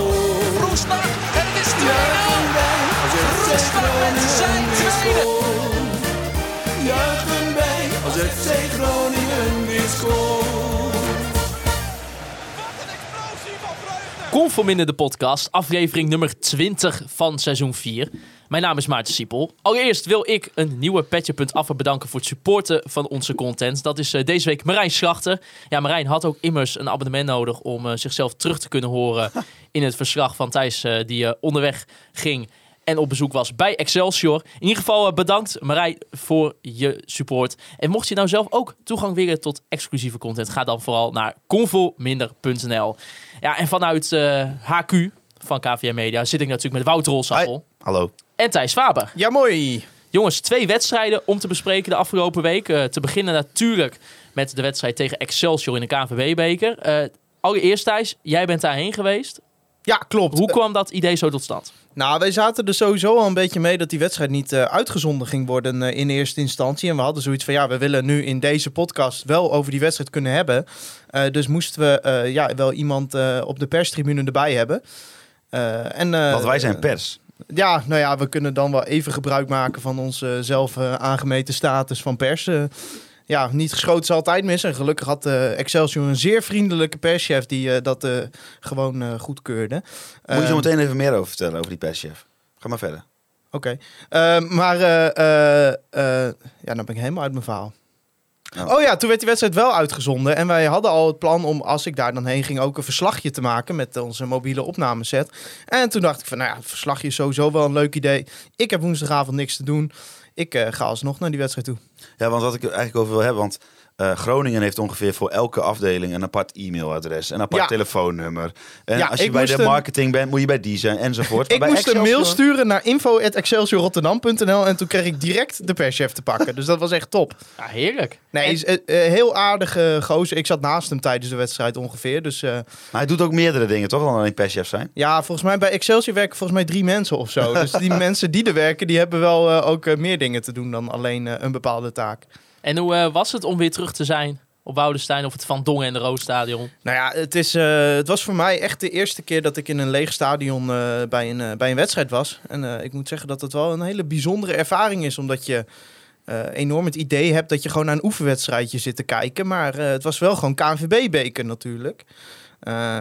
oor? Roestak en het is 2-0. Juichen wij als FC Roestak met zijn tweede. Juichen wij als FC Groningen weer scoort. Conforminder de podcast, aflevering nummer 20 van seizoen 4. Mijn naam is Maarten Siepel. Allereerst wil ik een nieuwe Petje.af bedanken voor het supporten van onze content. Dat is eh, deze week Marijn Slachter. Ja, Marijn had ook immers een abonnement nodig om eh, zichzelf terug te kunnen horen in het verslag van Thijs eh, die onderweg ging en op bezoek was bij Excelsior. In ieder geval bedankt Marijn voor je support. En mocht je nou zelf ook toegang willen tot exclusieve content, ga dan vooral naar convominder.nl. Ja, en vanuit eh, HQ van KVM Media zit ik natuurlijk met Wouter Rolsappel Hallo. en Thijs Faber. Ja, mooi. Jongens, twee wedstrijden om te bespreken de afgelopen week. Eh, te beginnen natuurlijk met de wedstrijd tegen Excelsior in de KNVB-beker. Eh, allereerst Thijs, jij bent daarheen geweest. Ja, klopt. Hoe kwam dat idee zo tot stand? Nou, wij zaten er sowieso al een beetje mee dat die wedstrijd niet eh, uitgezonden ging worden eh, in eerste instantie. En we hadden zoiets van, ja, we willen nu in deze podcast wel over die wedstrijd kunnen hebben. Eh, dus moesten we eh, ja, wel iemand eh, op de perstribune erbij hebben. En, Want wij zijn pers. Ja, nou ja, we kunnen dan wel even gebruik maken van onze zelf aangemeten status van pers. Ja, niet geschoten is altijd mis. En gelukkig had Excelsior een zeer vriendelijke perschef die dat gewoon goedkeurde. Moet je zo Ehm, meteen even meer over vertellen, over die perschef. Ga maar verder. Oké. Eh, maar, ja, dan ben ik helemaal uit mijn verhaal. Oh. Oh ja, toen werd die wedstrijd wel uitgezonden. En wij hadden al het plan om, als ik daar dan heen ging, ook een verslagje te maken met onze mobiele opnameset. En toen dacht ik van, nou ja, het verslagje is sowieso wel een leuk idee. Ik heb woensdagavond niks te doen. Ik eh, ga alsnog naar die wedstrijd toe. Ja, want wat ik eigenlijk over wil hebben, want eh, Groningen heeft ongeveer voor elke afdeling een apart e-mailadres, een apart Ja. telefoonnummer. En Ja, als je bij de een- marketing bent, moet je bij die zijn enzovoort. Ik bij moest een mail sturen naar info.excelsiorrotterdam.nl en toen kreeg ik direct de perschef te pakken. Dus dat was echt top. Ja, heerlijk. Nee, is, eh, eh, heel aardige gozer. Ik zat naast hem tijdens de wedstrijd ongeveer. Dus eh, Maar hij doet ook meerdere dingen, toch? Dan alleen perschef zijn. ja, volgens mij bij Excelsior werken volgens mij drie mensen of zo. Dus die mensen die er werken, die hebben wel ook meer dingen te doen dan alleen een bepaalde taak. En hoe eh, was het om weer terug te zijn op Woudenstein of het Van Dongen en de Roosstadion? Nou ja, het, is, eh, het was voor mij echt de eerste keer dat ik in een leeg stadion eh, bij, een, bij een wedstrijd was. En ik moet zeggen dat het wel een hele bijzondere ervaring is, omdat je enorm het idee hebt dat je gewoon naar een oefenwedstrijdje zit te kijken. Maar het was wel gewoon KNVB-beker natuurlijk.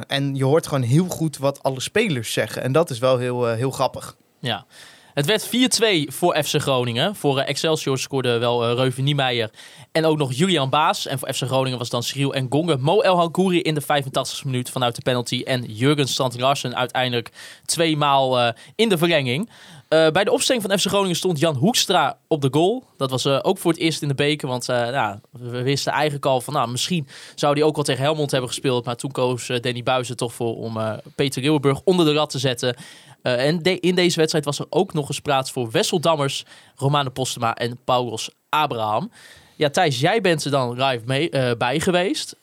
En je hoort gewoon heel goed wat alle spelers zeggen. En dat is wel heel, heel grappig. Ja. Het werd 4-2 voor FC Groningen. Voor eh, Excelsior scoorde wel eh Reuven Niemeyer en ook nog Julian Baas. En voor FC Groningen was dan Cyril en Gonge. Mo El Hankouri in de 85e minuut vanuit de penalty. En Jurgen Strand Larsen uiteindelijk tweemaal eh in de verlenging. Bij de opstelling van FC Groningen stond Jan Hoekstra op de goal. Dat was ook voor het eerst in de beker. Want nou, we wisten eigenlijk al van... Nou, misschien zou hij ook wel tegen Helmond hebben gespeeld. Maar toen koos Danny Buizen toch voor om Peter Leeuwenburg onder de rat te zetten. Eh, en in deze wedstrijd was er ook nog eens plaats voor Wessel Dammers, Romane Postema en Paulos Abraham. Ja, Thijs, jij bent er dan live mee, eh, bij geweest.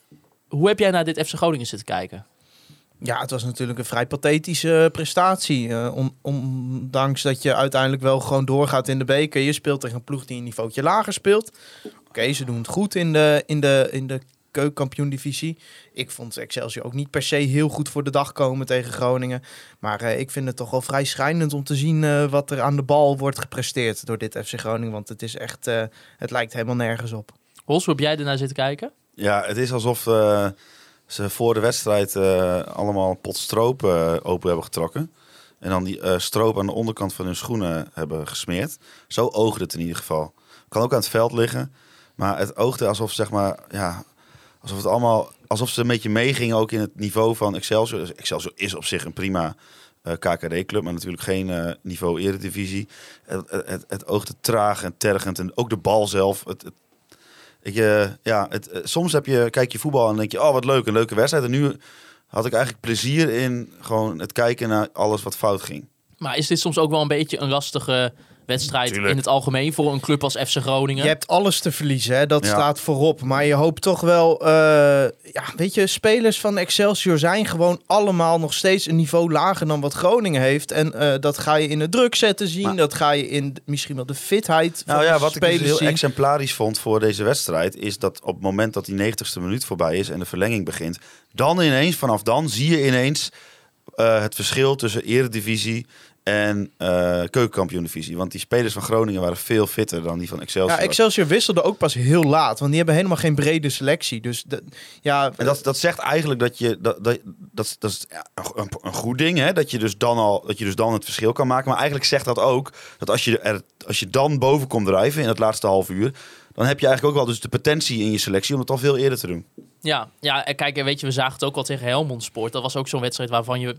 Hoe heb jij naar dit FC Groningen zitten kijken? Ja, het was natuurlijk een vrij pathetische prestatie. Eh, om, ondanks dat je uiteindelijk wel gewoon doorgaat in de beker. Je speelt tegen een ploeg die een niveautje lager speelt. Oké, ze doen het goed in de, in de, in de keukenkampioen-divisie. Ik vond Excelsior ook niet per se heel goed voor de dag komen tegen Groningen. Maar eh, ik vind het toch wel vrij schrijnend om te zien eh, wat er aan de bal wordt gepresteerd door dit FC Groningen. Want het is echt, eh, het lijkt helemaal nergens op. Hols, hoe heb jij ernaar zitten kijken? Ja, het is alsof eh, ze voor de wedstrijd eh, allemaal pot stroop open hebben getrokken. En dan die eh, stroop aan de onderkant van hun schoenen hebben gesmeerd. Zo oogde het in ieder geval. Kan ook aan het veld liggen. Maar het oogde alsof, zeg maar, ja, alsof het allemaal, alsof ze een beetje meegingen ook in het niveau van Excelsior. Dus Excelsior is op zich een prima eh, KKD-club, maar natuurlijk geen eh, niveau eredivisie. Het, het, het, het oogde traag en tergend en ook de bal zelf. Het, het, eh, soms heb je, kijk je voetbal en denk je, oh wat leuk, een leuke wedstrijd. En nu had ik eigenlijk plezier in gewoon het kijken naar alles wat fout ging. Maar is dit soms ook wel een beetje een lastige wedstrijd Tuurlijk. in het algemeen voor een club als FC Groningen? Je hebt alles te verliezen, hè? dat Ja. staat voorop. Maar je hoopt toch wel... eh, ja, weet je, spelers van Excelsior zijn gewoon allemaal nog steeds een niveau lager dan wat Groningen heeft. En eh, dat ga je in de druk zetten zien. Maar- dat ga je in misschien wel de fitheid van Nou ja, de wat ik dus heel zien. exemplarisch vond voor deze wedstrijd... is dat op het moment dat die 90ste minuut voorbij is en de verlenging begint... dan ineens, vanaf dan, zie je ineens eh, het verschil tussen eredivisie en eh keukenkampioen-divisie. Want die spelers van Groningen waren veel fitter dan die van Excelsior. Ja, Excelsior wisselde ook pas heel laat, want die hebben helemaal geen brede selectie. Dus de, ja, En dat, dat zegt eigenlijk dat je dat, dat, dat, dat is een, een goed ding, hè? Dat je dus dan al dat je dus dan het verschil kan maken. Maar eigenlijk zegt dat ook dat als je er als je dan boven komt drijven in het laatste half uur, dan heb je eigenlijk ook wel dus de potentie in je selectie om het al veel eerder te doen. Ja, ja, en kijk, en weet je, we zagen het ook al tegen Helmond Sport. Dat was ook zo'n wedstrijd waarvan je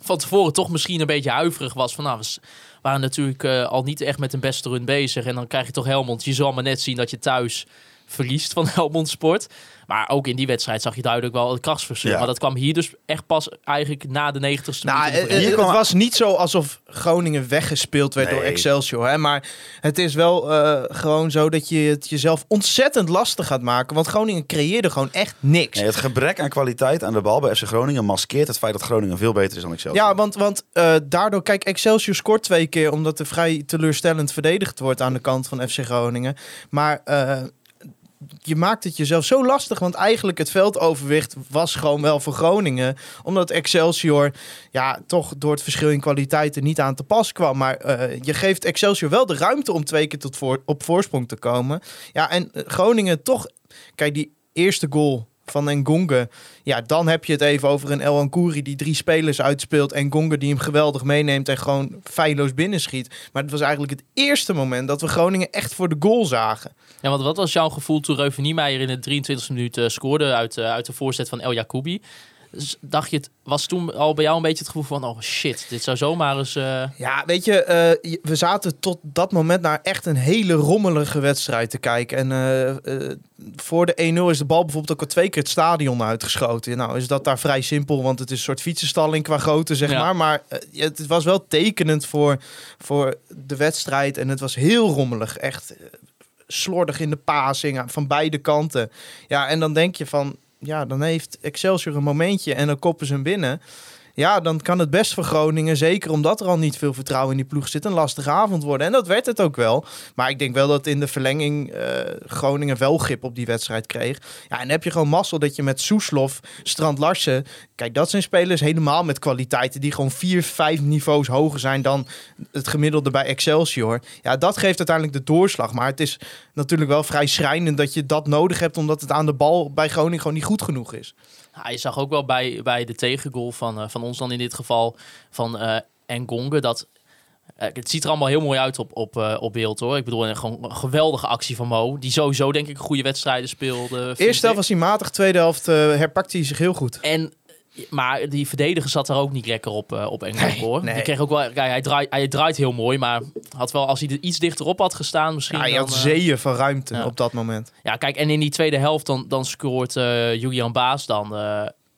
van tevoren toch misschien een beetje huiverig was. Van, nou, we waren natuurlijk eh, al niet echt met een beste run bezig. En dan krijg je toch Helmond. Je zal maar net zien dat je thuis verliest van Helmond Sport. Maar ook in die wedstrijd zag je duidelijk wel het krachtsverschil. Ja. Maar dat kwam hier dus echt pas eigenlijk na de 90ste Nou, minuut. eh, eh, het was niet zo alsof Groningen weggespeeld werd Nee. door Excelsior. Hè? Maar het is wel eh, gewoon zo dat je het jezelf ontzettend lastig gaat maken. Want Groningen creëerde gewoon echt niks. Nee, het gebrek aan kwaliteit aan de bal bij FC Groningen maskeert het feit dat Groningen veel beter is dan Excelsior. Ja, want, want eh, daardoor, kijk, Excelsior scoort twee keer omdat er vrij teleurstellend verdedigd wordt aan de kant van FC Groningen. Maar eh, je maakt het jezelf zo lastig, want eigenlijk het veldoverwicht was gewoon wel voor Groningen. Omdat Excelsior, ja, toch door het verschil in kwaliteit er niet aan te pas kwam. Maar eh, je geeft Excelsior wel de ruimte om twee keer tot voor, op voorsprong te komen. Ja, en eh, Groningen toch, kijk, die eerste goal van Ngonge. Ja, dan heb je het even over een El Ankouri die drie spelers uitspeelt. En Gonga die hem geweldig meeneemt en gewoon feilloos binnenschiet. Maar het was eigenlijk het eerste moment dat we Groningen echt voor de goal zagen. Ja, want wat was jouw gevoel toen Reuven Niemeyer in de 23e minuut eh, scoorde uit, eh, uit de voorzet van El Jacoubi? Dacht je, het was toen al bij jou een beetje het gevoel van, oh shit, dit zou zomaar eens... eh, Ja, weet je, eh, je- we zaten tot dat moment naar echt een hele rommelige wedstrijd te kijken. En eh, voor de 1-0 is de bal bijvoorbeeld ook al twee keer het stadion uitgeschoten. Nou, is dat daar vrij simpel, want het is een soort fietsenstalling qua grootte, zeg Ja. maar. Maar het was wel tekenend voor, voor de wedstrijd. En het was heel rommelig, echt slordig in de passing aan- van beide kanten. Ja, en dan denk je van, ja, dan heeft Excelsior een momentje en dan koppen ze hem binnen. Ja, dan kan het best voor Groningen, zeker omdat er al niet veel vertrouwen in die ploeg zit, een lastige avond worden. En dat werd het ook wel. Maar ik denk wel dat in de verlenging eh, Groningen wel grip op die wedstrijd kreeg. Ja, en heb je gewoon mazzel dat je met Soeslof, Strand Larsen... Kijk, dat zijn spelers helemaal met kwaliteiten die gewoon vier, vijf niveaus hoger zijn dan het gemiddelde bij Excelsior. Ja, dat geeft uiteindelijk de doorslag. Maar het is natuurlijk wel vrij schrijnend dat je dat nodig hebt, omdat het aan de bal bij Groningen gewoon niet goed genoeg is. Je zag ook wel bij, bij de tegengoal van, eh, van ons dan in dit geval, van eh Ngonge, dat... eh, het ziet er allemaal heel mooi uit op, op, eh, op beeld hoor. Ik bedoel, een, gewoon een geweldige actie van Mo. Die sowieso denk ik goede wedstrijden speelde. Eerste helft was hij matig, tweede helft eh, herpakte hij zich heel goed. En, maar die verdediger zat er ook niet lekker op, eh op hoor. nee. Die kreeg ook wel, kijk, hij, draait, hij draait heel mooi, maar had wel, als hij er iets dichterop had gestaan misschien... Ja, dan, had eh, zeeën van ruimte ja. op dat moment. Ja, kijk, en in die tweede helft dan, dan scoort eh, Julian Baas dan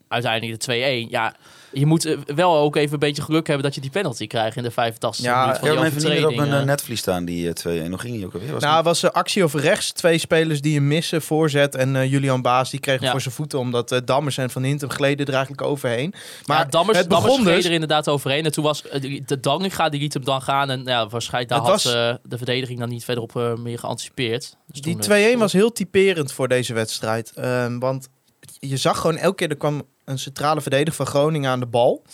uiteindelijk de 2-1. Ja, je moet eh, wel ook even een beetje geluk hebben dat je die penalty krijgt in de 85 Ja, minuut Ik van heb die hem even niet meer op mijn eh, eh. netvlies staan, die eh, 2 Hoe ging die ook alweer? Was Nou, het was een actie over rechts. Twee spelers die hem missen, voorzet. En Julian Baas, die kreeg hem Ja. voor zijn voeten. Omdat eh, Dammers en Van Hintem gleden er eigenlijk overheen. Maar ja, Dammers, het Dammers begon reed dus... er inderdaad overheen. En toen was die- de Danginga, die liet hem dan gaan. En ja, waarschijnlijk daar Het had eh, de verdediging dan niet verder op meer geanticipeerd. Dus Die toen, eh, 2-1 was heel typerend voor deze wedstrijd. Ehm, want je zag gewoon elke keer, er kwam een centrale verdediger van Groningen aan de bal.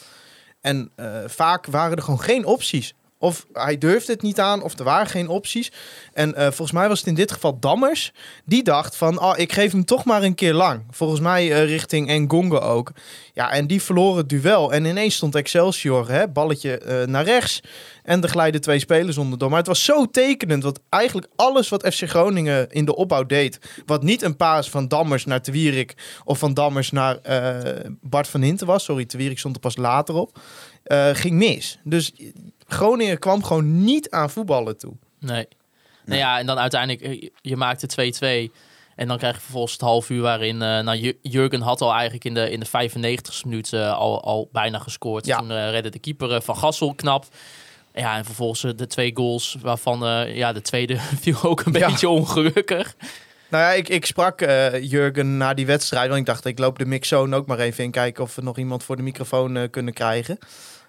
En eh, vaak waren er gewoon geen opties. Of hij durfde het niet aan, of er waren geen opties. En eh, volgens mij was het in dit geval Dammers. Die dacht van, oh, ik geef hem toch maar een keer lang. Volgens mij eh, richting Ngonge ook. Ja, en die verloren het duel. En ineens stond Excelsior, hè, balletje eh, naar rechts. En er glijden twee spelers onderdoor. Maar het was zo tekenend. Want eigenlijk alles wat FC Groningen in de opbouw deed. Wat niet een paas van Dammers naar Te Wierik. Of van Dammers naar Bart van Hinten was. Sorry, Te Wierik stond er pas later op. ging mis. Dus Groningen kwam gewoon niet aan voetballen toe. Nee. Nou ja, en dan uiteindelijk, eh, je maakte 2-2. En dan krijg je vervolgens het half uur waarin... eh nou, Ju- Jurgen had al eigenlijk in de, in de 95ste minuut eh, al, al bijna gescoord. Ja. Toen redde de keeper Van Gassel knap. Ja, en vervolgens de twee goals waarvan ja, de tweede viel ook een Ja. beetje ongelukkig. Nou ja, ik, ik sprak Jurgen na die wedstrijd. Want ik dacht, ik loop de mixzone ook maar even in. Kijken of we nog iemand voor de microfoon kunnen krijgen.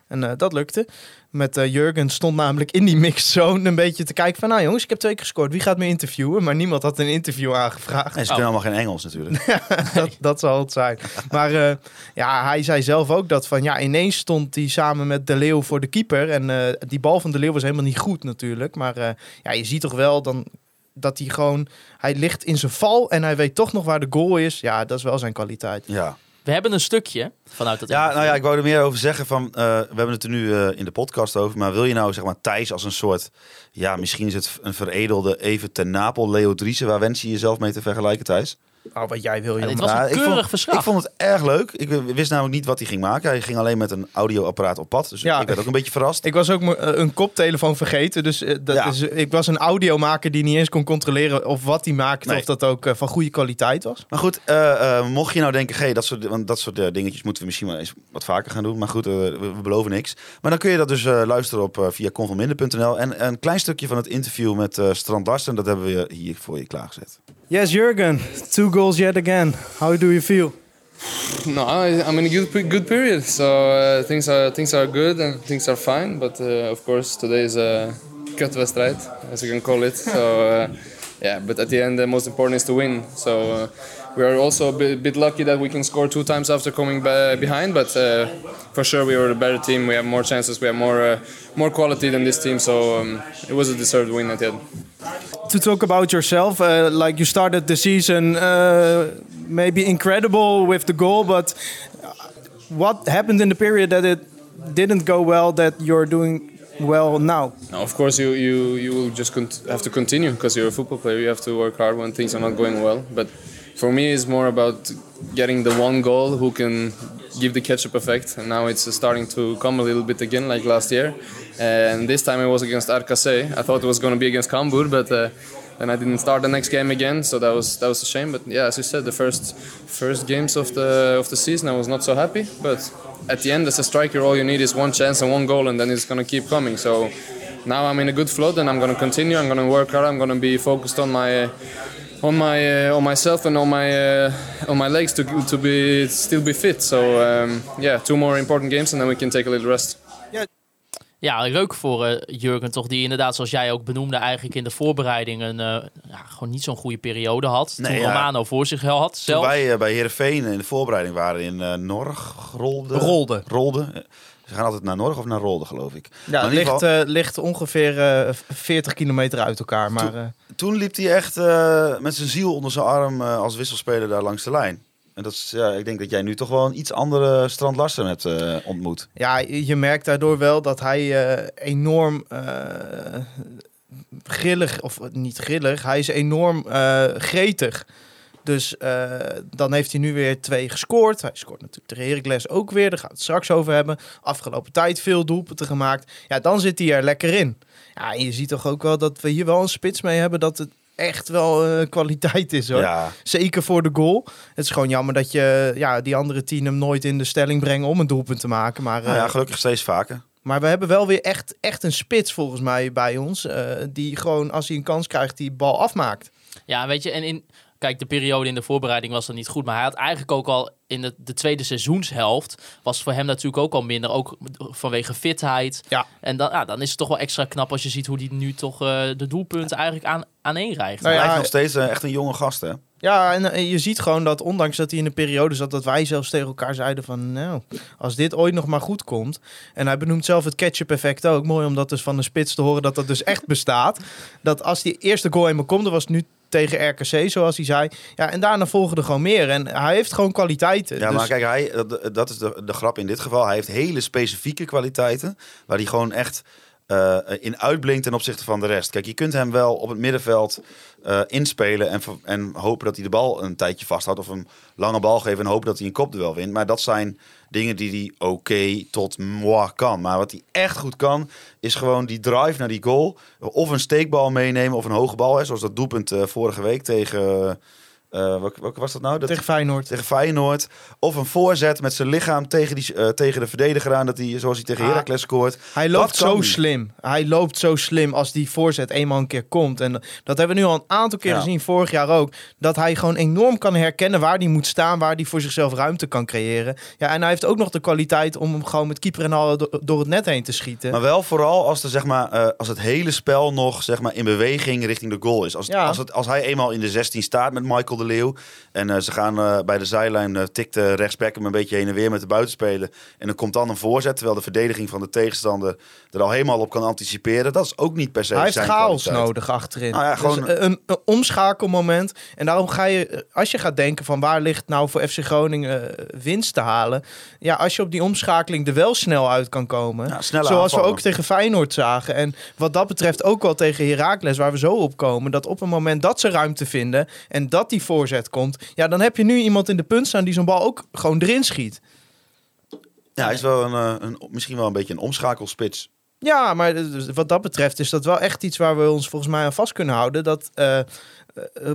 En eh, dat lukte. Met eh, Jurgen stond namelijk in die mixzone een beetje te kijken van... Nou jongens, ik heb twee keer gescoord. Wie gaat me interviewen? Maar niemand had een interview aangevraagd. En ze Oh. kunnen allemaal geen Engels natuurlijk. dat, dat zal het zijn. Maar eh, ja, hij zei zelf ook dat van... Ja, ineens stond hij samen met De Leeuw voor de keeper. En die bal van De Leeuw was helemaal niet goed natuurlijk. Maar ja, je ziet toch wel dan dat hij gewoon... Hij ligt in zijn val en hij weet toch nog waar de goal is. Ja, dat is wel zijn kwaliteit. Ja. We hebben een stukje vanuit het Ja, interview. nou ja, ik wou er meer over zeggen. Van, eh, we hebben het er nu eh, in de podcast over. Maar wil je nou zeg maar Thijs als een soort... Ja, misschien is het een veredelde even ten Napel Leo Driessen. Waar wens je jezelf mee te vergelijken, Thijs? Oh, wat jij wil, Ja, dit was Nou, een ik keurig vond- verslag. Ik vond het erg leuk. Ik wist namelijk niet wat hij ging maken. Hij ging alleen met een audioapparaat op pad. Dus Ja. ik werd ook een beetje verrast. Ik was ook eh, een koptelefoon vergeten. Dus eh, dat Ja. is, ik was een audiomaker die niet eens kon controleren of wat hij maakte, Nee. of dat ook eh, van goede kwaliteit was. Maar goed, eh, eh, mocht je nou denken, hey, dat soort, want dat soort eh, dingetjes moeten we misschien wel eens wat vaker gaan doen. Maar goed, eh, we, we beloven niks. Maar dan kun je dat dus eh, luisteren op eh, via convanminder.nl. En een klein stukje van het interview met eh Strand Larsen, dat hebben we hier voor je klaargezet. Yes, Jurgen. Two goals yet again. How do you feel? No, I, I'm in a good good period, so uh, things are things are good and things are fine. But uh, of course, today is a kutwedstrijd, as you can call it. So uh, yeah, but at the end, the most important is to win. So uh, we are also a bit, bit lucky that we can score two times after coming behind. But uh, for sure, we were a better team. We have more chances. We have more uh, more quality than this team. So um, it was a deserved win at the end. To talk about yourself, uh, like you started the season uh, maybe incredible with the goal, but what happened in the period that it didn't go well that you're doing well now? No, of course you you you will just have to continue because you're a football player. You have to work hard when things are not going well. But for me, it's more about getting the one goal who can give the catch-up effect. And now it's starting to come a little bit again, like last year. And this time it was against RKC. I thought it was going to be against Kambur, but. Uh, then I didn't start the next game again, so that was that was a shame. But yeah, as you said, the first first games of the of the season, I was not so happy. But at the end, as a striker, all you need is one chance and one goal, and then it's gonna keep coming. So now I'm in a good flow, and I'm gonna continue. I'm gonna work hard. I'm gonna be focused on my. Uh, on my uh, on myself and on my uh, on my legs to to be still be fit. So um, yeah, two more important games and then we can take a little rest. Ja, leuk voor eh, Jurgen toch, die inderdaad, zoals jij ook benoemde, eigenlijk in de voorbereiding een eh, ja, gewoon niet zo'n goede periode had. Nee, toen ja. Romano voor zich had Toen zelf. wij eh, bij Heerenveen in de voorbereiding waren in eh Norg, Rolde. Rolde. Rolde. Eh, Ze gaan altijd naar Norg of naar Rolde, geloof ik. Ja, het ligt, geval- eh, ligt ongeveer eh, 40 kilometer uit elkaar. Maar eh, Toen liep hij echt eh, met zijn ziel onder zijn arm eh, als wisselspeler daar langs de lijn. En dat is, ja, ik denk dat jij nu toch wel een iets andere Strand Larsen hebt eh, ontmoet. ja, je merkt daardoor wel dat hij eh, enorm eh, grillig, of niet grillig, hij is enorm eh, gretig. Dus eh, dan heeft hij nu weer twee gescoord. Hij scoort natuurlijk tegen Heracles ook weer. Daar gaan we het straks over hebben. Afgelopen tijd veel doelpunten gemaakt. Ja, dan zit hij er lekker in. Ja, en je ziet toch ook wel dat we hier wel een spits mee hebben dat het echt wel eh, kwaliteit is hoor. Ja, Zeker voor de goal. Het is gewoon jammer dat je ja, die andere tien hem nooit in de stelling brengen om een doelpunt te maken. Maar, nou ja, eh, gelukkig steeds vaker. maar we hebben wel weer echt, echt een spits volgens mij bij ons. eh, die gewoon als hij een kans krijgt, die bal afmaakt. Ja, weet je, en in, kijk, de periode in de voorbereiding was dan niet goed. Maar hij had eigenlijk ook al in de, de tweede seizoenshelft, was het voor hem natuurlijk ook al minder. Ook vanwege fitheid. Ja. En dan, ja, dan is het toch wel extra knap als je ziet hoe hij nu toch eh, de doelpunten eigenlijk aan, aaneenrijgt. Nou Hij ja, blijft nog steeds eh, echt een jonge gast, hè? Ja, en eh, je ziet gewoon dat ondanks dat hij in een periode zat, dat wij zelfs tegen elkaar zeiden van, nou, als dit ooit nog maar goed komt. En hij benoemt zelf het ketchup effect ook. Mooi om dat dus van de spits te horen dat dat dus echt bestaat. Dat als die eerste goal eenmaal komt, dat was nu tegen RKC, zoals hij zei. Ja, en daarna volgen er gewoon meer. En hij heeft gewoon kwaliteiten. Ja, Dus- maar kijk, hij, dat, dat is de, de grap in dit geval. Hij heeft hele specifieke kwaliteiten, waar hij gewoon echt eh, in uitblinkt ten opzichte van de rest. Kijk, je kunt hem wel op het middenveld eh, inspelen en, en hopen dat hij de bal een tijdje vasthoudt. Of een lange bal geven en hopen dat hij een kopduel wint. Maar dat zijn dingen die hij oké tot moi kan. Maar wat hij echt goed kan, is gewoon die drive naar die goal. Of een steekbal meenemen of een hoge bal. Zoals dat doelpunt eh, vorige week tegen... welke, welke was dat nou? Dat, Tegen Feyenoord. tegen Feyenoord. Of een voorzet met zijn lichaam tegen, die, eh, tegen de verdediger aan. Dat hij, zoals hij tegen Ah. Heracles scoort. Hij loopt zo die. slim. Hij loopt zo slim als die voorzet eenmaal een keer komt. En dat hebben we nu al een aantal keer Ja. gezien, vorig jaar ook. Dat hij gewoon enorm kan herkennen waar hij moet staan, waar hij voor zichzelf ruimte kan creëren. Ja, en hij heeft ook nog de kwaliteit om hem gewoon met keeper en al do- door het net heen te schieten. Maar wel vooral als, er, zeg maar, eh, als het hele spel nog zeg maar, in beweging richting de goal is. Als, Ja. als, het, als hij eenmaal in de 16 staat met Michael de Leeuw. En eh, ze gaan eh, bij de zijlijn, eh, tikt de rechtsback hem een beetje heen en weer met de buitenspeler. En dan komt dan een voorzet, terwijl de verdediging van de tegenstander er al helemaal op kan anticiperen. Dat is ook niet per se hij heeft zijn chaos kwaliteit. nodig achterin. Nou ja, Dus gewoon- een, een omschakelmoment. En daarom ga je, als je gaat denken van waar ligt nou voor FC Groningen winst te halen. Ja, als je op die omschakeling er wel snel uit kan komen. Ja, Zoals we ook tegen Feyenoord zagen. En wat dat betreft ook wel tegen Heracles, waar we zo op komen. Dat op een moment dat ze ruimte vinden en dat die voorzet komt. Ja, dan heb je nu iemand in de punt staan die zo'n bal ook gewoon erin schiet. Ja, hij is wel een, eh, een, misschien wel een beetje een omschakelspits. Ja, maar dus wat dat betreft is dat wel echt iets waar we ons volgens mij aan vast kunnen houden. Dat eh, eh,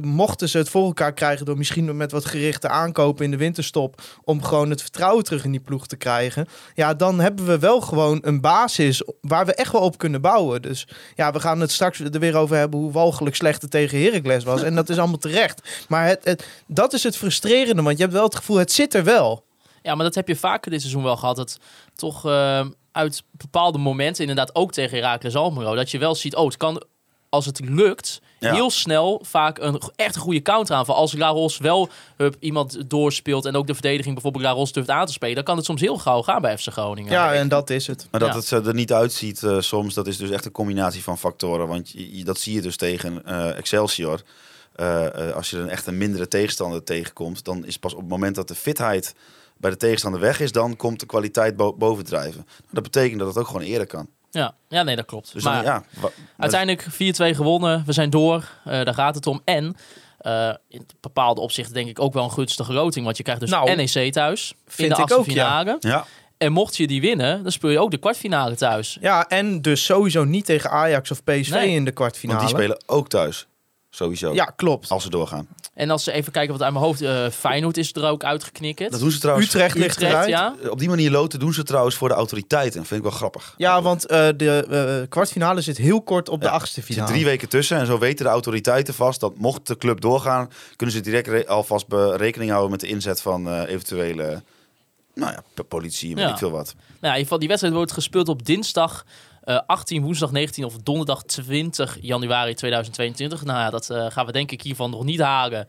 mochten ze het voor elkaar krijgen door misschien met wat gerichte aankopen in de winterstop. om gewoon het vertrouwen terug in die ploeg te krijgen. Ja, dan hebben we wel gewoon een basis waar we echt wel op kunnen bouwen. Dus ja, we gaan het straks er weer over hebben hoe walgelijk slecht het tegen Heracles was. En dat is allemaal terecht. Maar het, dat is het frustrerende, want je hebt wel het gevoel, het zit er wel. Ja, maar dat heb je vaker dit seizoen wel gehad. Dat toch eh, uit bepaalde momenten, inderdaad ook tegen Heracles Almelo, dat je wel ziet, oh, het kan, als het lukt, Ja. heel snel vaak een echt een goede counteraanval. Als Laros wel hup, iemand doorspeelt en ook de verdediging bijvoorbeeld Laros durft aan te spelen, dan kan het soms heel gauw gaan bij FC Groningen. Ja, en dat is het. Maar dat Ja. het er niet uitziet eh, soms, dat is dus echt een combinatie van factoren. Want je, je- dat zie je dus tegen eh, Excelsior. Eh, eh, als je een echt een mindere tegenstander tegenkomt, dan is pas op het moment dat de fitheid bij de tegenstander weg is, dan komt de kwaliteit bo- bovendrijven. Dat betekent dat het ook gewoon eerder kan. Ja, ja nee, dat klopt. Dus maar dan, ja, uiteindelijk 4-2 gewonnen, we zijn door, Eh, daar gaat het om. En eh, in bepaalde opzichten denk ik ook wel een gunstige loting, want je krijgt dus Nou, NEC thuis in vind de ik achtste ook, ja. finale. ja, En mocht je die winnen, dan speel je ook de kwartfinale thuis. Ja, en dus sowieso niet tegen Ajax of PSV Nee. in de want kwartfinale. die spelen ook thuis. Sowieso. Ja, klopt. Als ze doorgaan. En als ze even kijken wat uit mijn hoofd... eh Feyenoord is er ook uitgeknikkerd. Dat doen ze trouwens. Utrecht ligt eruit. ja. Op die manier loten doen ze trouwens voor de autoriteiten. Vind ik wel grappig. Ja, want eh, de eh, kwartfinale zit heel kort op de achtste Er zit finale. drie weken tussen en zo weten de autoriteiten vast dat mocht de club doorgaan, kunnen ze direct re- alvast be- rekening houden met de inzet van eh, eventuele nou ja, politie, weet Ja. ik veel wat. Nou, ja, in ieder geval, die wedstrijd wordt gespeeld op dinsdag eh, 18, woensdag 19 of donderdag 20 januari 2022. Nou ja, dat eh, gaan we denk ik hiervan nog niet halen.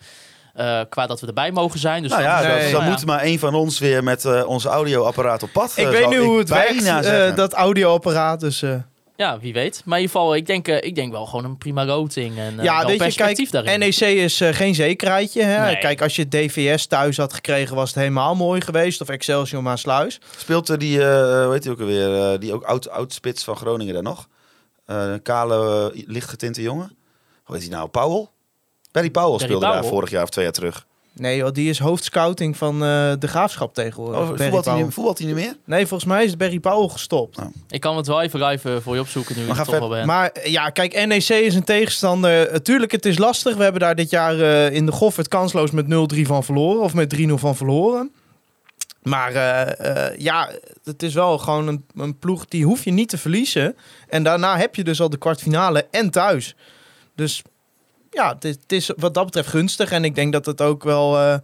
eh, qua dat we erbij mogen zijn. Dus nou ja, dan, Nee. dan, dan ja. moet maar één van ons weer met eh onze audioapparaat op pad. ik eh, weet nu hoe het bijna werkt, eh, dat audioapparaat. Dus eh, Ja, wie weet. Maar in ieder geval, ik denk, eh, ik denk wel gewoon een prima loting. En eh, ja, wel weet je, kijk, daarin. NEC is eh, geen zekerheidje. Hè? Nee. Kijk, als je DVS thuis had gekregen, was het helemaal mooi geweest. Of Excelsior Maasluis. Speelt eh, die, eh hoe heet die ook alweer, eh, die ook oud, oud spits van Groningen daar nog? Eh, een kale, lichtgetinte jongen. Hoe heet die nou? Powell? Barry Powell Barry speelde daar vorig jaar of twee jaar terug. Nee, joh, die is hoofdscouting van eh, de graafschap tegenwoordig. Oh, voetbalt, hij voetbalt hij niet meer? Nee, volgens mij is Barry Powell gestopt. Ik kan het wel even live eh, voor je opzoeken nu Maar ik er toch wel ben. Maar eh, ja, kijk, NEC is een tegenstander. Natuurlijk, het is lastig. We hebben daar dit jaar eh, in de Goffert kansloos met 0-3 van verloren. Of met 3-0 van verloren. Maar eh, eh, ja, het is wel gewoon een, een ploeg die hoef je niet te verliezen. En daarna heb je dus al de kwartfinale en thuis. Dus ja, het is, het is wat dat betreft gunstig. En ik denk dat het ook wel, eh, eh,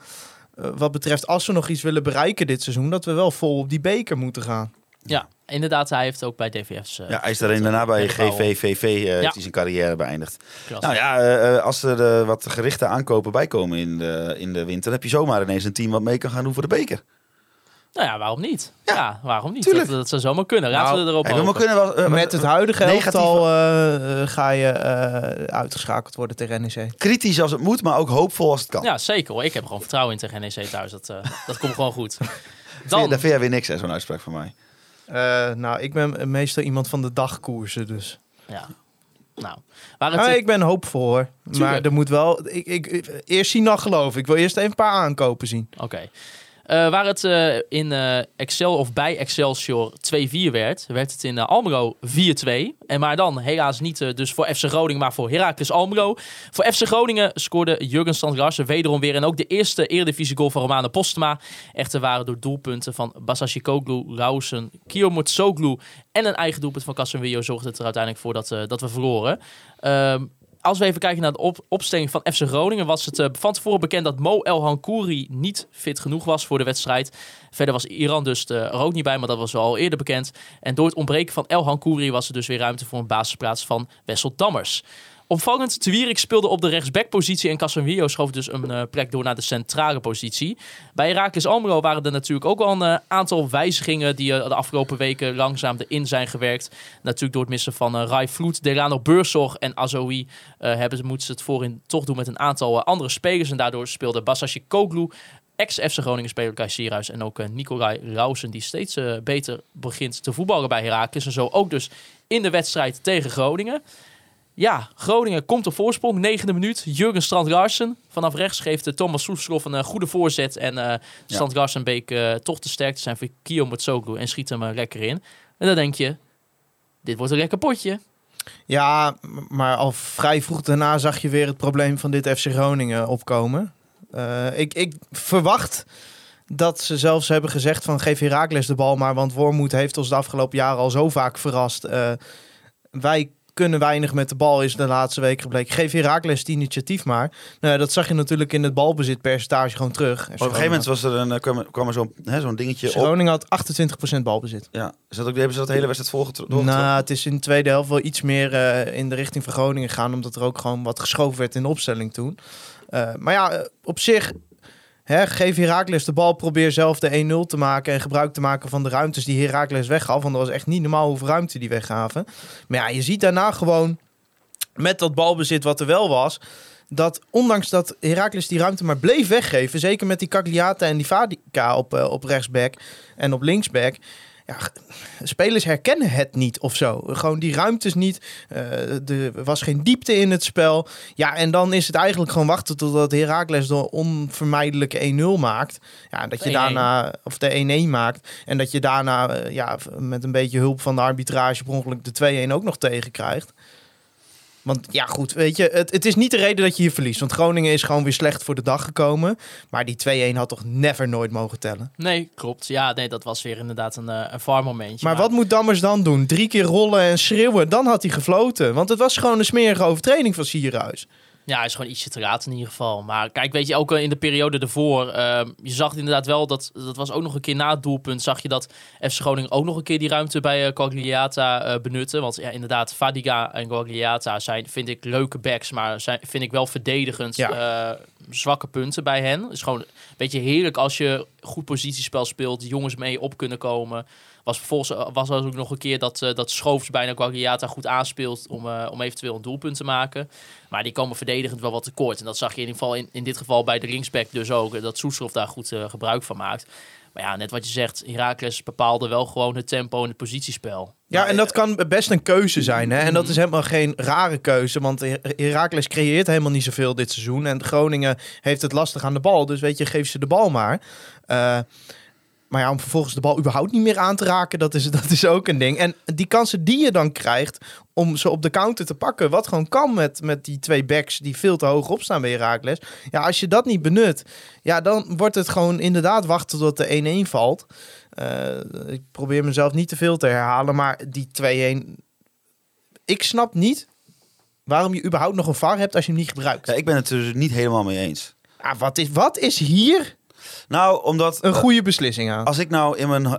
wat betreft als we nog iets willen bereiken dit seizoen... dat we wel vol op die beker moeten gaan. Ja, inderdaad, hij heeft ook bij DVF's... eh, Ja, hij is daarin daarna bij. GVVV eh, Ja. hij zijn carrière beëindigd. Nou ja, als er wat gerichte aankopen bijkomen in de, in de winter, dan heb je zomaar ineens een team wat mee kan gaan doen voor de beker. Nou ja, waarom niet? Ja, waarom niet? tuurlijk. Dat, dat zou zomaar kunnen. Laten Nou, we erop Hey, we kunnen wel, eh, Met het huidige negatieve- elftal eh, eh, ga je eh, uitgeschakeld worden tegen NEC. kritisch als het moet, maar ook hoopvol als het kan. Ja, zeker hoor. Ik heb gewoon vertrouwen in tegen NEC thuis. Dat, eh, dat komt gewoon goed. Dan, Daar vind jij weer niks, hè, zo'n uitspraak van mij. Eh, nou, ik ben meestal iemand van de dagkoersen, dus. ja. Nou, waar het, Ah, ik ben hoopvol hoor. Maar Tuurlijk. er moet wel... Ik, ik, eerst zien dan geloven. Ik wil eerst even een paar aankopen zien. Oké. Eh, waar het eh, in eh, Excel of bij Excelsior 2-4 werd, werd het in eh, Almelo 4-2. En maar dan helaas niet eh, dus voor FC Groningen, maar voor Heracles Almelo. Voor FC Groningen scoorde Jurgen Strand wederom weer. En ook de eerste Eredivisie goal van Romane Postema. Echter waren door doelpunten van Basashi Koglu, Lausen, Kiyomotsoglu en een eigen doelpunt van Casemiro zorgde het er uiteindelijk voor dat, eh, dat we verloren. Ehm, als we even kijken naar de op opstelling van FC Groningen, was het eh, van tevoren bekend dat Mo El Hankouri niet fit genoeg was voor de wedstrijd. Verder was Iran dus er ook niet bij, maar dat was al eerder bekend. En door het ontbreken van El Hankouri was er dus weer ruimte voor een basisplaats van Wessel Dammers. Opvallend, Twierik speelde op de rechtsbackpositie en Casemiro schoof dus een eh, plek door naar de centrale positie. Bij Heracles Almelo waren er natuurlijk ook al een eh, aantal wijzigingen die eh, de afgelopen weken langzaam erin zijn gewerkt. Natuurlijk door het missen van Rai Vloed, Delano Beurzog en Azoui hebben moeten ze het voorin toch doen met een aantal andere spelers. En daardoor speelde Basashi Koglu, ex-FC Groningen speler Kai Sierhuis en ook Nicolai Lausen die steeds beter begint te voetballen bij Heracles. En zo ook dus in de wedstrijd tegen Groningen. Ja, Groningen komt op voorsprong. Negende minuut. Jurgen Strand Larsen. Vanaf rechts geeft eh, Thomas Soeslof een eh, goede voorzet. En eh Strand Larsen bleek eh, toch te sterk te zijn voor Kio Motsoglu. En schiet hem eh, lekker in. En dan denk je, dit wordt een lekker potje. Ja, maar al vrij vroeg daarna zag je weer het probleem van dit FC Groningen opkomen. Eh, ik, ik verwacht dat ze zelfs hebben gezegd van geef Heracles de bal maar, want Wormoed heeft ons de afgelopen jaren al zo vaak verrast. Eh, wij kunnen weinig met de bal, is de laatste week gebleken. Geef Heracles het initiatief maar. Nou, dat zag je natuurlijk in het balbezitpercentage gewoon terug. Op een gegeven moment was er een, eh, kwam, kwam er zo'n dingetje op. Groningen had 28% balbezit. Ja, is dat ook, hebben ze dat de hele wedstrijd volgetrokken? Nou, het is in de tweede helft wel iets meer eh, in de richting van Groningen gegaan, omdat er ook gewoon wat geschoven werd in de opstelling toen. Eh, maar ja, op zich, geef Heracles de bal, probeer zelf de 1-0 te maken en gebruik te maken van de ruimtes die Heracles weggaf. Want dat was echt niet normaal hoeveel ruimte die weggaven. Maar ja, je ziet daarna gewoon, met dat balbezit wat er wel was, dat ondanks dat Heracles die ruimte maar bleef weggeven, zeker met die Cagliata en die Vadica op, eh, op rechtsback en op linksback, ja, spelers herkennen het niet of zo. Gewoon die ruimtes niet. eh, er was geen diepte in het spel. Ja, en dan is het eigenlijk gewoon wachten totdat Heracles de onvermijdelijke 1-0 maakt. Ja, dat je 1-1. daarna, of de 1-1 maakt. En dat je daarna, eh, ja, met een beetje hulp van de arbitrage per ongeluk de 2-1 ook nog tegenkrijgt. Want ja, goed, weet je, het, het is niet de reden dat je hier verliest. Want Groningen is gewoon weer slecht voor de dag gekomen. Maar die 2-1 had toch never nooit mogen tellen. Nee, klopt. Ja, nee, dat was weer inderdaad een, eh, een VAR momentje. Maar wat moet Dammers dan doen? Drie keer rollen en schreeuwen, dan had hij gefloten. Want het was gewoon een smerige overtreding van Sierhuis. Ja, hij is gewoon ietsje te laat in ieder geval. Maar kijk, weet je, ook eh, in de periode ervoor, ehm, je zag inderdaad wel dat, dat was ook nog een keer na het doelpunt, zag je dat FC Groningen ook nog een keer die ruimte bij uh, Cogliata eh, benutten. Want ja, inderdaad, Fadiga en Cogliata zijn, vind ik, leuke backs, maar zijn, vind ik wel verdedigend eh, zwakke punten bij hen. Het is gewoon een beetje heerlijk als je goed positiespel speelt, jongens mee op kunnen komen. Was vervolgens eh, was er ook nog een keer dat, eh, dat Schoofs bijna Guagliata goed aanspeelt om, eh, om eventueel een doelpunt te maken. Maar die komen verdedigend wel wat tekort. En dat zag je in ieder geval in, in dit geval bij de linksback dus ook. Dat Soeslof daar goed gebruik van maakt. Maar ja, net wat je zegt, Heracles bepaalde wel gewoon het tempo en het positiespel. Ja, en dat kan best een keuze zijn. Hè? En dat is helemaal geen rare keuze. Want Her- Heracles creëert helemaal niet zoveel dit seizoen. En Groningen heeft het lastig aan de bal. Dus weet je, geef ze de bal maar. Eh, maar ja, om vervolgens de bal überhaupt niet meer aan te raken, dat is, dat is ook een ding. En die kansen die je dan krijgt om ze op de counter te pakken, wat gewoon kan met, met die twee backs die veel te hoog opstaan bij Heracles. Ja, als je dat niet benut, ja, dan wordt het gewoon inderdaad wachten tot de 1-1 valt. Eh, ik probeer mezelf niet te veel te herhalen, maar die 2-1. Ik snap niet waarom je überhaupt nog een VAR hebt als je hem niet gebruikt. Ja, ik ben het er dus niet helemaal mee eens. Ah, wat, is, wat is hier Nou, omdat... een eh, goede beslissing aan? Als ik nou in mijn... eh,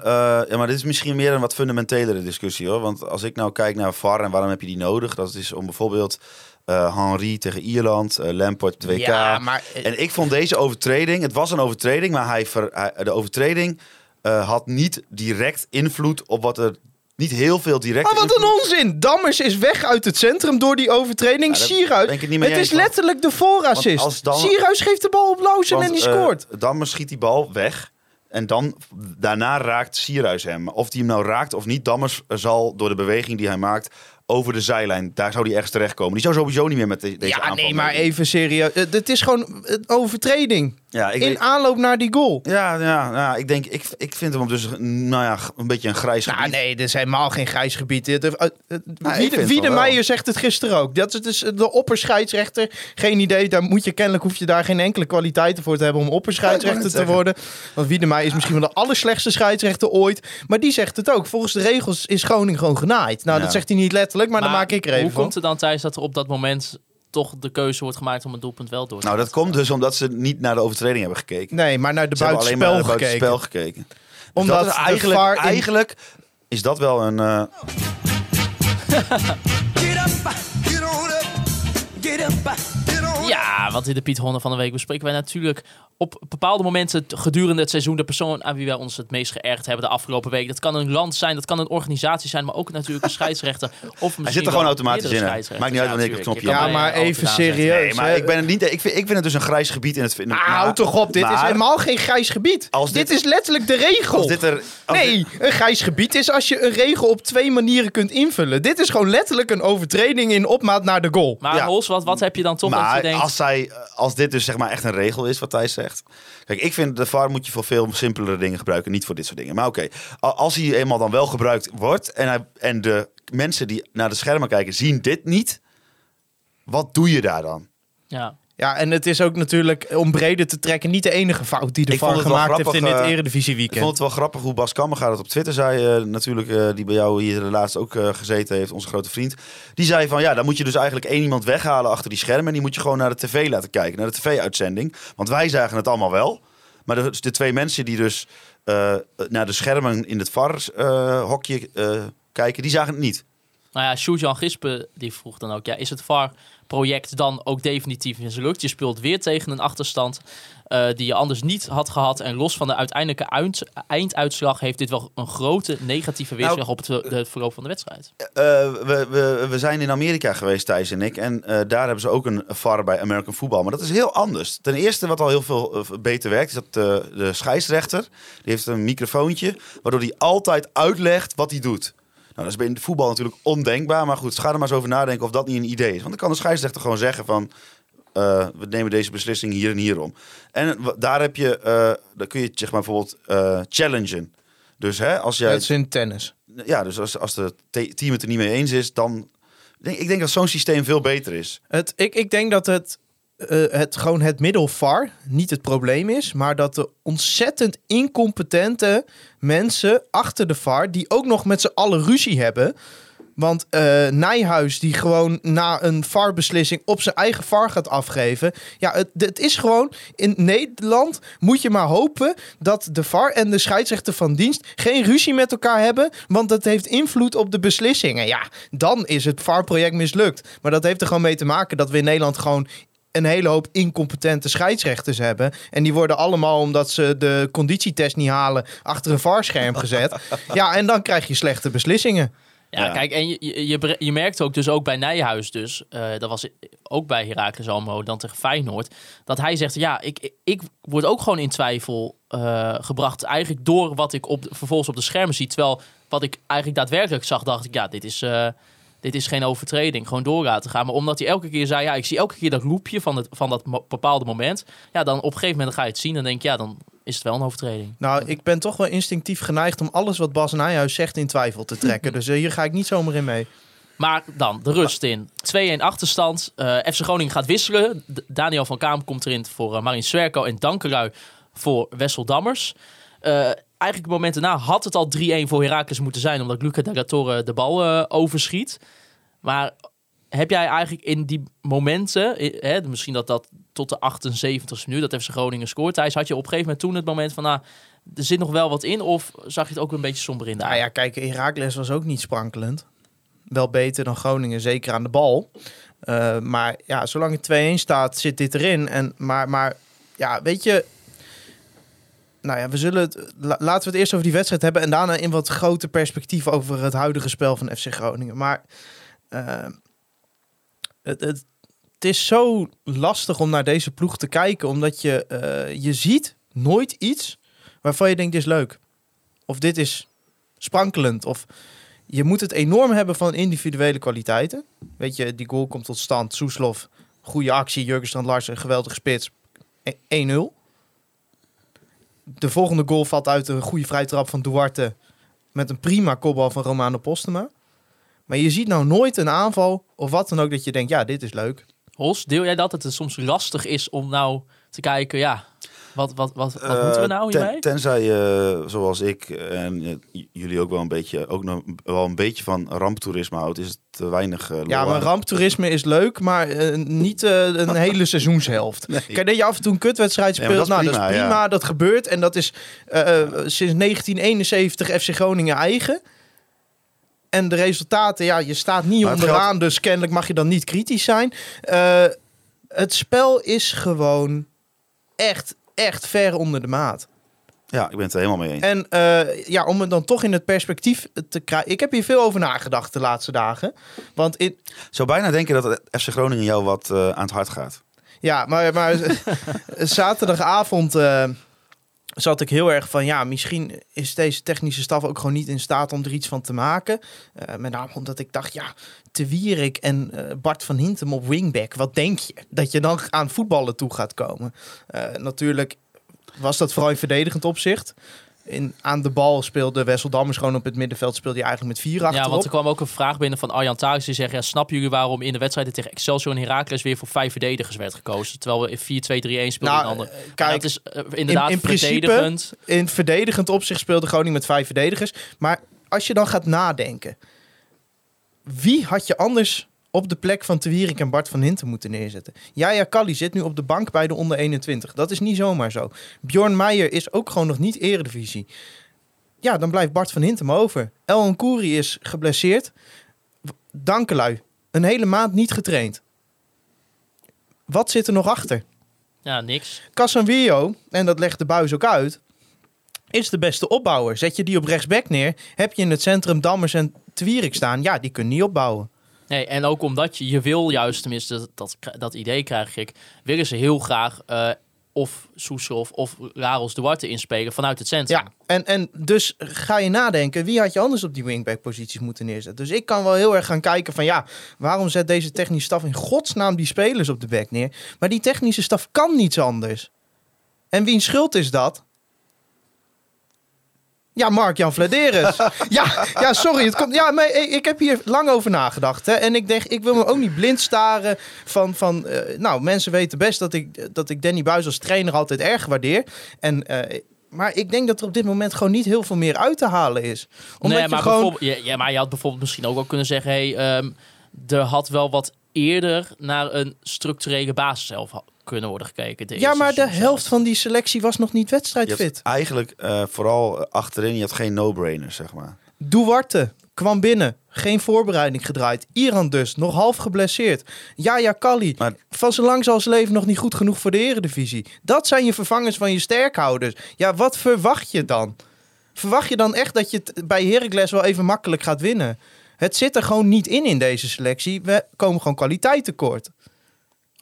ja, maar dit is misschien meer een wat fundamentelere discussie hoor. Want als ik nou kijk naar VAR en waarom heb je die nodig? Dat is om bijvoorbeeld eh Henry tegen Ierland, eh Lampard op het WK. Ja, maar En ik vond deze overtreding, het was een overtreding, maar hij ver, hij- de overtreding eh, had niet direct invloed op wat er... Niet heel veel direct Ah, wat een onzin! Dammers is weg uit het centrum door die overtreding. Ja, Sierhuis. het niet het is letterlijk de voorassist. Sierhuis geeft de bal op Lausen en die scoort. dan schiet die bal weg. En dan daarna raakt Sierhuis hem. Of die hem nou raakt of niet, Dammers zal door de beweging die hij maakt over de zijlijn. Daar zou hij ergens terechtkomen. Die zou sowieso niet meer met de- deze Ja, aanval nee, maar even serieus. Het het is gewoon een overtreding. Ja, ik in weet- aanloop naar die goal. ja, ja, ja, ik denk, ik, ik vind hem dus, nou ja, een beetje een grijs Nou, gebied. nee, dit is helemaal geen grijs gebied. Nou, ik Wie de. Meijer zegt het gisteren ook. Dat is dus de opperscheidsrechter. Geen idee, daar moet je kennelijk hoef je daar geen enkele kwaliteiten voor te hebben om opperscheidsrechter Ja, te worden. Want Wie de Meijer is misschien wel de allerslechtste scheidsrechter ooit. Maar die zegt het ook. Volgens de regels is Groningen gewoon genaaid. Nou, Ja. dat zegt hij niet letterlijk, maar, dan maak ik er even Hoe van. komt het dan Thijs dat er op dat moment toch de keuze wordt gemaakt om het doelpunt wel door te Nou, dat komt dus omdat ze niet naar de overtreding hebben gekeken. Nee, maar naar de Ze hebben alleen maar buitenspel naar de gekeken. buitenspel gekeken. Dus Omdat dat is de eigenlijk, in- eigenlijk is dat wel een... eh, want in de Piet Honda van de Week bespreken wij natuurlijk op bepaalde momenten gedurende het seizoen de persoon aan wie wij ons het meest geërgerd hebben de afgelopen week. Dat kan een land zijn, dat kan een organisatie zijn, maar ook natuurlijk een scheidsrechter. Of Hij zit er gewoon automatisch in. Maakt niet uit wanneer ik het knopje Ja, maar even serieus. Nee, maar ik, ben het niet, ik, vind, ik vind het dus een grijs gebied in het... In het Ah, maar- houd toch op, dit is maar helemaal geen grijs gebied. Als dit, dit- is letterlijk de regel. Als dit er... als nee, dit- een grijs gebied is als je een regel op twee manieren kunt invullen. Dit is gewoon letterlijk een overtreding in opmaat naar de goal. Maar Ja. Hols, wat, wat heb je dan toch dat je maar denkt... als, zij, als dit dus zeg maar echt een regel is, wat Thijs zegt. Kijk, ik vind de VAR moet je voor veel simpelere dingen gebruiken, niet voor dit soort dingen. Maar oké, als hij eenmaal dan wel gebruikt wordt en, hij, en de mensen die naar de schermen kijken zien dit niet, wat doe je daar dan? Ja. Ja, en het is ook natuurlijk, om breder te trekken, niet de enige fout die de Ik VAR het gemaakt heeft in dit eh, Eredivisie Ik weekend. vond het wel grappig hoe Bas Kammerga dat op Twitter zei. eh, natuurlijk, eh, die bij jou hier laatst ook eh, gezeten heeft, onze grote vriend. Die zei van ja, dan moet je dus eigenlijk één iemand weghalen achter die schermen. En die moet je gewoon naar de tv laten kijken, naar de tv-uitzending. Want wij zagen het allemaal wel. Maar de, de twee mensen die dus eh, naar de schermen in het VAR-hokje eh, kijken, die zagen het niet. Nou ja, Sjoerd-Jan Gispen die vroeg dan ook, ja, is het VAR-project dan ook definitief in zijn lucht? Je speelt weer tegen een achterstand eh, die je anders niet had gehad. En los van de uiteindelijke eind- einduitslag heeft dit wel een grote negatieve weerslag op het, verloop van de wedstrijd. Eh, we, we, we zijn in Amerika geweest, Thijs en ik. En eh, daar hebben ze ook een VAR bij American Football. Maar dat is heel anders. Ten eerste, wat al heel veel beter werkt, is dat de scheidsrechter... die heeft een microfoontje, waardoor hij altijd uitlegt wat hij doet. Nou, dat is bij voetbal natuurlijk ondenkbaar. Maar goed, ga er maar eens over nadenken of dat niet een idee is. Want dan kan de scheidsrechter gewoon zeggen van... eh, we nemen deze beslissing hier en hierom. En wa- daar heb je... eh dan kun je zeg maar bijvoorbeeld eh, challengen. Dus hè, als jij... Dat is in tennis. Ja, dus als, als de te- team het er niet mee eens is, dan... Denk, ik denk dat zo'n systeem veel beter is. Het, ik, ik denk dat het, eh, het gewoon het middel VAR niet het probleem is, maar dat de ontzettend incompetente mensen achter de VAR, die ook nog met z'n allen ruzie hebben. Want eh, Nijhuis, die gewoon na een VAR-beslissing op zijn eigen VAR gaat afgeven. Ja, het, het is gewoon. In Nederland moet je maar hopen dat de VAR en de scheidsrechter van dienst geen ruzie met elkaar hebben. Want dat heeft invloed op de beslissingen. Ja, dan is het VAR-project mislukt. Maar dat heeft er gewoon mee te maken dat we in Nederland gewoon een hele hoop incompetente scheidsrechters hebben. En die worden allemaal, omdat ze de conditietest niet halen, achter een VAR-scherm gezet. ja, en dan krijg je slechte beslissingen. Ja, Ja. kijk, en je, je, je, bre- je merkt ook dus ook bij Nijhuis dus, eh, dat was ook bij Heracles Almelo dan tegen Feyenoord, dat hij zegt, ja, ik, ik- word ook gewoon in twijfel eh, gebracht eigenlijk door wat ik op, de- vervolgens op de schermen zie. Terwijl wat ik eigenlijk daadwerkelijk zag, dacht ik, ja, dit is, eh, dit is geen overtreding, gewoon door laten gaan. Maar omdat hij elke keer zei, ja, ik zie elke keer dat loopje van, het, van dat bepaalde moment, ja, dan op een gegeven moment ga je het zien en denk ik, ja, dan is het wel een overtreding. Nou, ik ben toch wel instinctief geneigd om alles wat Bas Nijhuis zegt in twijfel te trekken. Dus eh, hier ga ik niet zomaar in mee. Maar dan de rust in. 2-1 achterstand. Eh, FC Groningen gaat wisselen. D- Daniel van Kaam komt erin voor uh, Marin Swerko en Dankerui voor Wessel Dammers. Eigenlijk het moment daarna had het al 3-1 voor Heracles moeten zijn, omdat Luca Torre de bal eh, overschiet. Maar heb jij eigenlijk in die momenten, eh, hè, misschien dat dat tot de 78 minuut, dat FC Groningen scoort, Thijs, had je op een gegeven moment toen het moment van, nou, er zit nog wel wat in, of zag je het ook een beetje somber in? Nou ja, kijk, Herakles was ook niet sprankelend. Wel beter dan Groningen, zeker aan de bal. Eh, maar ja, zolang het 2-1 staat, zit dit erin. En, maar, maar ja, weet je... Nou ja, we zullen het, la- laten we het eerst over die wedstrijd hebben... en daarna in wat groter perspectief over het huidige spel van FC Groningen. Maar eh, het, het, het is zo lastig om naar deze ploeg te kijken... omdat je, eh, je ziet nooit iets waarvan je denkt, dit is leuk. Of dit is sprankelend. Of je moet het enorm hebben van individuele kwaliteiten. Weet je, die goal komt tot stand. Soeslof, goede actie. Jurgenstrand Larsen, geweldige spits. E- 1-0. De volgende goal valt uit een goede vrijtrap van Duarte. Met een prima kopbal van Romano Postema. Maar je ziet nou nooit een aanval of wat dan ook dat je denkt, ja, dit is leuk. Hols, deel jij? Dat het soms lastig is om nou te kijken, ja, wat, wat, wat, wat Eh, moeten we nou ten- hiermee? tenzij je, zoals ik en eh, jullie ook wel een beetje, ook nog wel een beetje van ramptoerisme houdt, is het te weinig. eh, Ja, maar ramptoerisme is leuk, maar eh, niet eh, een hele seizoenshelft. Kijk, dat je af en toe een kutwedstrijd speelt, dat is nou, dat is prima, prima, ja. dat gebeurt. En dat is eh, eh, sinds 1971 FC Groningen eigen. En de resultaten, ja, je staat niet onderaan, dus kennelijk mag je dan niet kritisch zijn. Eh, het spel is gewoon echt, echt ver onder de maat. Ja, ik ben het er helemaal mee eens. En eh, ja, om het dan toch in het perspectief te krijgen. Ik heb hier veel over nagedacht de laatste dagen. Want in, zou bijna denken dat FC Groningen jou wat eh, aan het hart gaat. Ja, maar, maar zaterdagavond eh, zat ik heel erg van... ja, misschien is deze technische staf ook gewoon niet in staat om er iets van te maken. Met name omdat ik dacht, ja, Te Wierik en eh, Bart van Hintem op wingback. Wat denk je? Dat je dan aan voetballen toe gaat komen. Eh, natuurlijk was dat vooral in verdedigend opzicht. In, aan de bal speelde Wessel Dammers gewoon op het middenveld... speelde hij eigenlijk met vier achterop. Ja, want er kwam ook een vraag binnen van Arjan Thaes. Die zegt, ja, snappen jullie waarom in de wedstrijden tegen Excelsior en Heracles weer voor vijf verdedigers werd gekozen? Terwijl we in 4-2-3-1 speelden Nou, in eh, kijk, dat is inderdaad in principe- verdedigend. in verdedigend opzicht speelde Groningen met vijf verdedigers. Maar als je dan gaat nadenken, wie had je anders op de plek van Te Wierik en Bart van Hinten moeten neerzetten? Jaya Kalli zit nu op de bank bij de onder 21. Dat is niet zomaar zo. Bjorn Meijer is ook gewoon nog niet eredivisie. Ja, dan blijft Bart van Hintem over. El Kouri is geblesseerd. Dankelui. Een hele maand niet getraind. Wat zit er nog achter? Ja, niks. Casanvillo, en dat legt de buis ook uit, is de beste opbouwer. Zet je die op rechtsback neer, heb je in het centrum Dammers en Twierik staan. Ja, die kunnen niet opbouwen. Nee, en ook omdat je, je wil juist, tenminste dat, dat, idee krijg ik, willen ze heel graag eh, of Soeslof of Laros Duarte inspelen vanuit het centrum. Ja, en, en dus ga je nadenken, wie had je anders op die wingback-posities moeten neerzetten? Dus ik kan wel heel erg gaan kijken van ja, waarom zet deze technische staf in godsnaam die spelers op de back neer? Maar die technische staf kan niets anders. En wiens schuld is dat? Ja, Mark-Jan Vladeres. ja, ja, sorry. Het komt, ja, maar ik ik heb hier lang over nagedacht. Hè, en ik denk, ik wil me ook niet blind staren van... van eh, nou, mensen weten best dat ik, dat ik Danny Buis als trainer altijd erg waardeer. En, eh, maar ik denk dat er op dit moment gewoon niet heel veel meer uit te halen is. Omdat nee, je maar, gewoon... bijvoorbeeld, ja, ja, maar je had bijvoorbeeld misschien ook wel kunnen zeggen... Hey, ehm, er had wel wat eerder naar een structurele basis zelf kunnen worden gekeken. Ja, maar de helft van die selectie was nog niet wedstrijdfit. eigenlijk eh, vooral achterin, je had geen no-brainers, zeg maar. Duarte kwam binnen. Geen voorbereiding gedraaid. Iran dus, nog half geblesseerd. Yaya Kali, Maar- van zijn lang zal zijn leven nog niet goed genoeg voor de eredivisie. Dat zijn je vervangers van je sterkhouders. Ja, wat verwacht je dan? Verwacht je dan echt dat je het bij Heracles wel even makkelijk gaat winnen? Het zit er gewoon niet in in deze selectie. We komen gewoon kwaliteit tekort.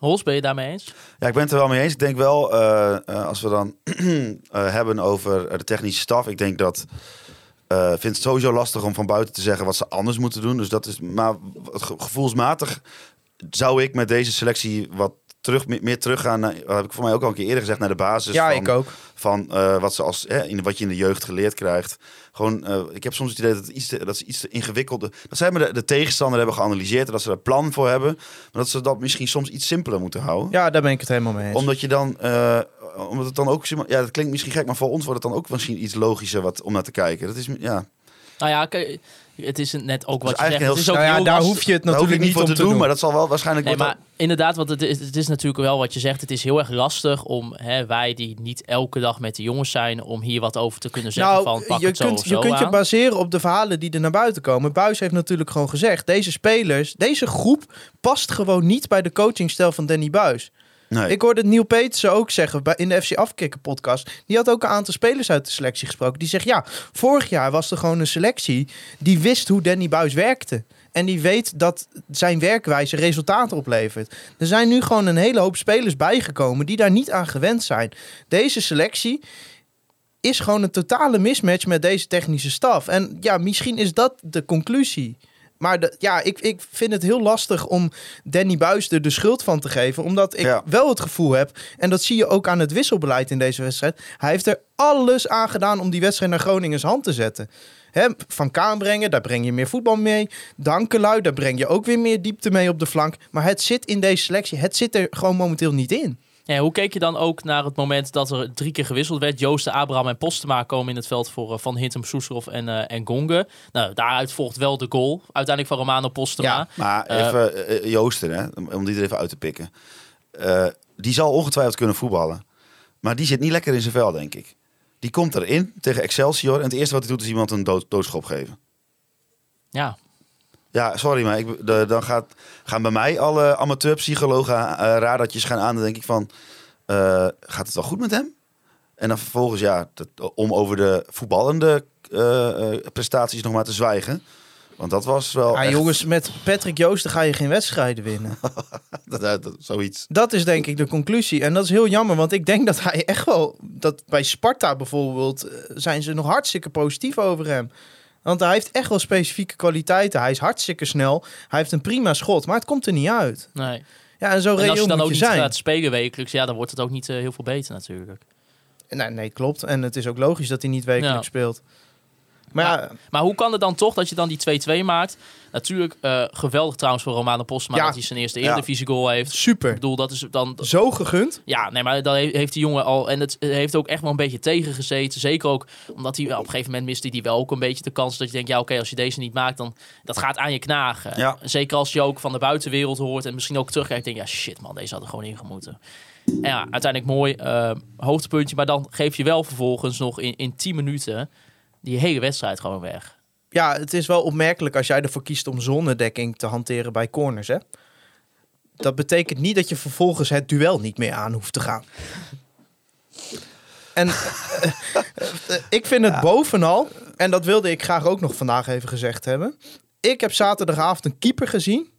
Hols, ben je daarmee eens? Ja, ik ben het er wel mee eens. Ik denk wel, eh, eh, als we dan eh, hebben over de technische staf, ik denk dat. eh vind het sowieso lastig om van buiten te zeggen wat ze anders moeten doen. Dus dat is. Maar gevoelsmatig zou ik met deze selectie wat terug, meer, teruggaan. Naar, dat heb ik voor mij ook al een keer eerder gezegd naar de basis. ja, van, ik ook. Van eh, wat, ze als, hè, in, wat je in de jeugd geleerd krijgt. Gewoon, eh, ik heb soms het idee dat, het iets te, dat ze iets te ingewikkelde. Dat zij maar de, de tegenstander hebben geanalyseerd en dat ze er een plan voor hebben. Maar dat ze dat misschien soms iets simpeler moeten houden Ja, daar ben ik het helemaal mee eens. omdat je dan, eh, omdat het dan ook, ja, dat klinkt misschien gek, maar voor ons wordt het dan ook misschien iets logischer wat, om naar te kijken. Dat is, ja, Nou ja, kijk, het is net ook wat je zegt. heel Het is ook nou ja, heel daar hoef je het natuurlijk niet voor om te doen, maar dat zal wel waarschijnlijk. Nee, maar inderdaad, want het is, het is natuurlijk wel wat je zegt. Het is heel erg lastig om hè, wij die niet elke dag met de jongens zijn, om hier wat over te kunnen zeggen Nou, van pak je het zo kunt, of je kunt je baseren op de verhalen die er naar buiten komen. Buis heeft natuurlijk gewoon gezegd: deze spelers, deze groep past gewoon niet bij de coachingstijl van Danny Buis. Ik hoorde Neil Petersen ook zeggen in de FC Afkikken podcast. Die had ook een aantal spelers uit de selectie gesproken. Die zegt: ja, vorig jaar was er gewoon een selectie die wist hoe Danny Buis werkte. En die weet dat zijn werkwijze resultaten oplevert. Er zijn nu gewoon een hele hoop spelers bijgekomen die daar niet aan gewend zijn. Deze selectie is gewoon een totale mismatch met deze technische staf. En ja, misschien is dat de conclusie. Maar de, ja, ik, ik vind het heel lastig om Danny Buis er de schuld van te geven. Omdat ik Ja. wel het gevoel heb, en dat zie je ook aan het wisselbeleid in deze wedstrijd. Hij heeft er alles aan gedaan om die wedstrijd naar Groningens hand te zetten. Van Kaan brengen, daar breng je meer voetbal mee. Dankelui, daar breng je ook weer meer diepte mee op de flank. Maar het zit in deze selectie, het zit er gewoon momenteel niet in. Ja, hoe keek je dan ook naar het moment dat er drie keer gewisseld werd? Joosten, Abraham en Postema komen in het veld voor eh, Van Hintem, Soeslof en, eh en Gonge. Nou, daaruit volgt wel de goal. Uiteindelijk van Romano Postema. Ja. Maar Eh, even eh, Joosten, hè, om- die er even uit te pikken. Die zal ongetwijfeld kunnen voetballen. Maar die zit niet lekker in zijn vel, denk ik. Die komt erin tegen Excelsior. En het eerste wat hij doet is iemand een dood, doodschop geven. ja. Ja, sorry, maar ik, de, dan gaat, gaan bij mij alle amateurpsychologen uh, radartjes gaan aan. Dan denk ik van, eh, gaat het wel goed met hem? En dan vervolgens, ja, dat, om over de voetballende eh, prestaties nog maar te zwijgen. Want dat was wel Ja, echt- jongens, met Patrick Joosten ga je geen wedstrijden winnen. dat, dat- dat- zoiets. Dat is denk ik de conclusie. En dat is heel jammer, want ik denk dat hij echt wel... Dat bij Sparta bijvoorbeeld zijn ze nog hartstikke positief over hem. Want hij heeft echt wel specifieke kwaliteiten. Hij is hartstikke snel. Hij heeft een prima schot, maar het komt er niet uit. Nee. Ja, en zo En als je dan ook je niet zijn. gaat spelen wekelijks, ja, dan wordt het ook niet eh, heel veel beter natuurlijk. Nee, nee, klopt. En het is ook logisch dat hij niet wekelijks Ja. speelt. Maar ja, Ja. Maar hoe kan het dan toch dat je dan die 2-2 maakt? Natuurlijk eh, geweldig trouwens voor Romano Postma Ja. dat hij zijn eerste. Eredivisie goal heeft. Ik super. bedoel, dat is dan... Zo gegund. Ja, nee, maar dan he- heeft die jongen al... En het heeft ook echt wel een beetje tegengezeten. Zeker ook omdat hij... Op een gegeven moment miste hij wel ook een beetje de kans dat je denkt... Ja, oké, als je deze niet maakt, dan... Dat gaat aan je knagen. Ja. Zeker als je ook van de buitenwereld hoort en misschien ook terugkijkt. Denk je, ja, shit man, deze had er gewoon ingemoeten. En ja, uiteindelijk mooi eh, hoogtepuntje. Maar dan geef je wel vervolgens nog in, in 10 minuten... Die hele wedstrijd gewoon weg. Ja, het is wel opmerkelijk als jij ervoor kiest om zonnedekking te hanteren bij corners, hè? Dat betekent niet dat je vervolgens het duel niet meer aan hoeft te gaan. En eh, ik vind het bovenal, en dat wilde ik graag ook nog vandaag even gezegd hebben. Ik heb zaterdagavond een keeper gezien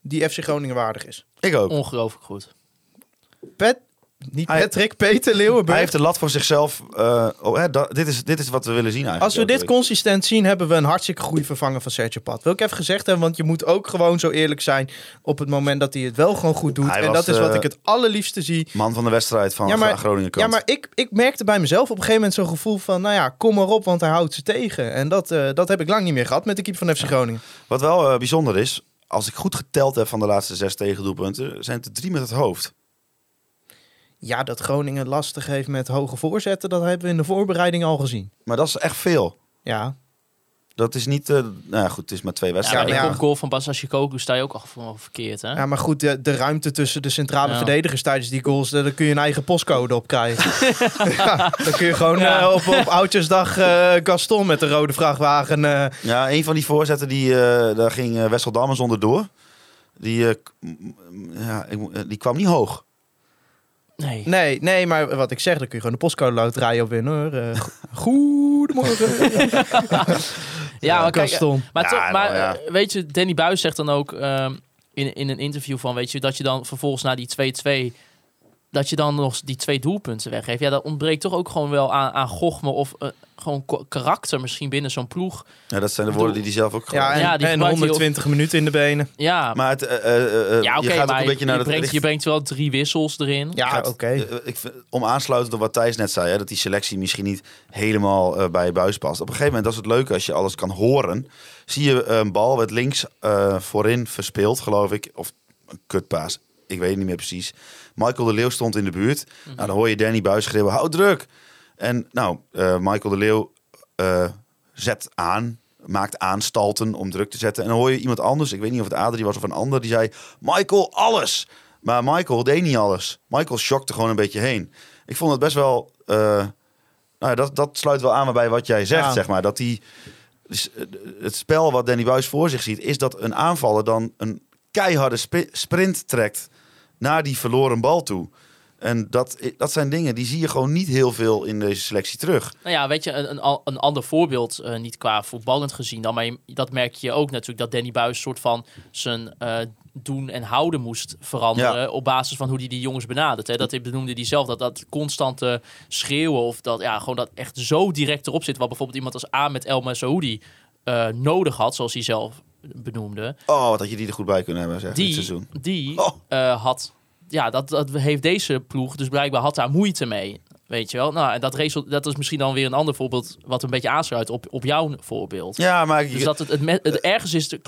die FC Groningen waardig is. Ik ook. Ongelooflijk goed. Pet, niet Patrick, Peter Leeuwenberg. Hij heeft de lat voor zichzelf. eh, oh, hè, dit, is, dit is wat we willen zien eigenlijk. Als we dit week. consistent zien, hebben we een hartstikke goede vervanger van Sergio Pat. Wil ik even gezegd hebben, want je moet ook gewoon zo eerlijk zijn op het moment dat hij het wel gewoon goed doet. Hij en dat is wat eh, ik het allerliefste zie. Man van de wedstrijd van Ja, maar- Groningen Ja, maar ik, ik merkte bij mezelf op een gegeven moment zo'n gevoel van, nou ja, kom maar op, want hij houdt ze tegen. En dat, eh, dat heb ik lang niet meer gehad met de keeper van FC Groningen. Wat wel bijzonder is, als ik goed geteld heb van de laatste zes tegendoelpunten, zijn het er drie met het hoofd. Ja, dat Groningen lastig heeft met hoge voorzetten, dat hebben we in de voorbereiding al gezien. Maar dat is echt veel. Ja, Dat is niet. eh, nou ja, goed, het is maar twee Ja, wedstrijden. maar ja. die goal van Basashikoku sta je ook al verkeerd, hè? ja maar goed, de, de ruimte tussen de centrale Ja. verdedigers tijdens die goals, daar kun je een eigen postcode op krijgen. ja, dan kun je gewoon Ja. eh, op, op Oudjesdag eh, Gaston met de rode vrachtwagen... eh, Ja, een van die voorzetten, die, eh, daar ging Wessel Dammers onderdoor. Die, eh, ja, die kwam niet hoog. Nee. Nee, nee, maar wat ik zeg, dan kun je gewoon de postcode loterij op winnen hoor. Eh, go- goedemorgen. Ja, maar kijk. Maar, Ja, toch, maar nou ja. eh, weet je, Danny Buis zegt dan ook ehm, in, in een interview van, weet je, dat je dan vervolgens na die 2-2, dat je dan nog die twee doelpunten weggeeft. Ja, dat ontbreekt toch ook gewoon wel aan, aan gochme of eh, gewoon karakter misschien binnen zo'n ploeg. Ja, dat zijn de woorden die hij zelf ook Ja, en, Ja, die en gebruikt hij 120 minuten in de benen. Ja, Maar het, eh, eh, ja je gaat ook maar een beetje naar je, brengt, richt- je brengt wel drie wissels erin. Ja, oké. ik vind- om aansluitend op wat Thijs net zei, hè, dat die selectie misschien niet helemaal eh, bij je buis past. Op een gegeven moment, dat is het leuke als je alles kan horen. Zie je een bal, werd links eh, voorin verspeeld, geloof ik. Of een kutpaas, ik weet het niet meer precies. Michael de Leeuw stond in de buurt. Nou, dan hoor je Danny Buis schreeuwen, hou druk. En nou, eh, Michael de Leeuw eh, zet aan, maakt aanstalten om druk te zetten. En dan hoor je iemand anders, ik weet niet of het Adrie was of een ander, die zei, Michael, alles! Maar Michael deed niet alles. Michael shockte gewoon een beetje heen. Ik vond het best wel... eh, nou ja, dat, dat sluit wel aan bij wat jij zegt, Ja. zeg maar. Dat die, dus, het spel wat Danny Buis voor zich ziet... is dat een aanvaller dan een keiharde sprint trekt... naar die verloren bal toe. En dat, dat zijn dingen die zie je gewoon niet heel veel in deze selectie terug. Nou ja, weet je, een, een, een ander voorbeeld, eh, niet qua voetballend gezien dan, maar je- dat merk je ook natuurlijk, dat Danny Buis soort van zijn, eh, doen en houden moest veranderen Ja. op basis van hoe hij die jongens benadert. Hè. Dat benoemde hij zelf, dat dat constante schreeuwen of dat ja, gewoon dat echt zo direct erop zit, wat bijvoorbeeld iemand als Ahmed El Masoudi eh nodig had, zoals hij zelf benoemde. Oh, wat had je die er goed bij kunnen hebben, zeg, dit Die, seizoen. die Oh. eh, had, ja, dat, dat heeft deze ploeg dus blijkbaar had daar moeite mee. Weet je wel? Nou, en dat, result, dat is misschien dan weer een ander voorbeeld wat een beetje aansluit op, op jouw voorbeeld. Ja, maar Dus dat het, het, me- het ergens is... De,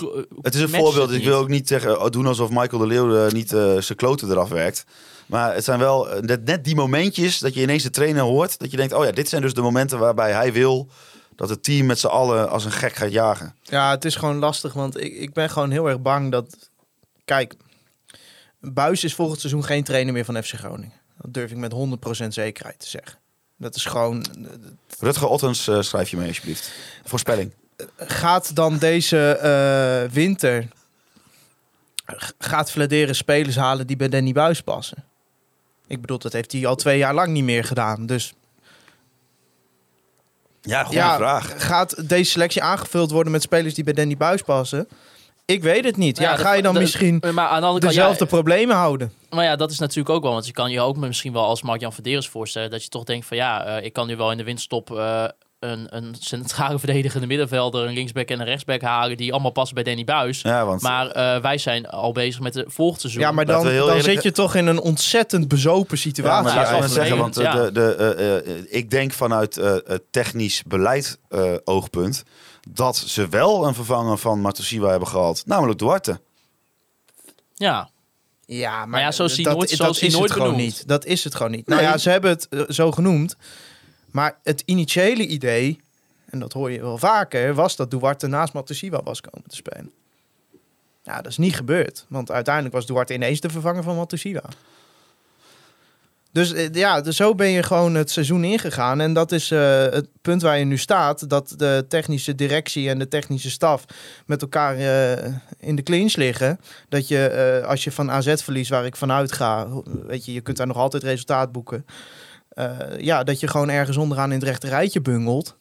het is een voorbeeld. Ik wil ook niet zeggen, oh, doen alsof Michael de Leeuw eh, niet eh, zijn kloten eraf werkt. Maar het zijn wel eh, net, net die momentjes dat je ineens de trainer hoort. Dat je denkt, oh ja, dit zijn dus de momenten waarbij hij wil dat het team met z'n allen als een gek gaat jagen. Ja, het is gewoon lastig, want ik, ik ben gewoon heel erg bang dat... Kijk, Buis is volgend seizoen geen trainer meer van FC Groningen. Dat durf ik met 100% zekerheid te zeggen. Dat is gewoon... Rutger Ottens, eh, schrijf je mee alsjeblieft. Voorspelling. Gaat dan deze eh, winter... Gaat Vladeren spelers halen die bij Danny Buis passen? Ik bedoel, dat heeft hij al twee jaar lang niet meer gedaan. Dus Ja, goede ja, vraag. gaat deze selectie aangevuld worden met spelers die bij Danny Buis passen? Ik weet het niet. Ja, Ja, ga je dan de- misschien Maar aan de andere kant, dezelfde ja, problemen houden? maar ja, dat is natuurlijk ook wel. Want je kan je ook misschien wel als Mark-Jan Verderes voorstellen... dat je toch denkt van ja, eh, ik kan nu wel in de winststop... eh, een, een centrale verdedigende middenvelder, een linksback en een rechtsback halen... die allemaal passen bij Danny Buis. Ja, want Maar eh, wij zijn al bezig met de volgend seizoen. Ja, maar dan, dan eerlijk- zit je toch in een ontzettend bezopen Ja, situatie. maar eigenlijk. maar zeggen, want Ja. de, de, eh, eh, ik denk vanuit eh, het technisch beleid eh, oogpunt dat ze wel een vervanger van Matosiwa hebben gehad, namelijk Duarte. Ja, Ja, maar, Maar ja, zo is hij dat, nooit- dat zo is hij is nooit het gewoon benoemd. niet. Dat is het gewoon niet. Nou Nee. ja, ze hebben het eh, zo genoemd. Maar het initiële idee, en dat hoor je wel vaker, was dat Duarte naast Matosiwa was komen te spelen. Ja, dat is niet gebeurd. Want uiteindelijk was Duarte ineens de vervanger van Matosiwa. Dus eh, ja, dus zo ben je gewoon het seizoen ingegaan. En dat is eh, het punt waar je nu staat. Dat de technische directie en de technische staf met elkaar eh, in de clinch liggen. Dat je als je van AZ verliest, waar ik vanuit ga, weet je, je kunt daar nog altijd resultaat boeken. Eh, ja, dat je gewoon ergens onderaan in het rechte rijtje bungelt.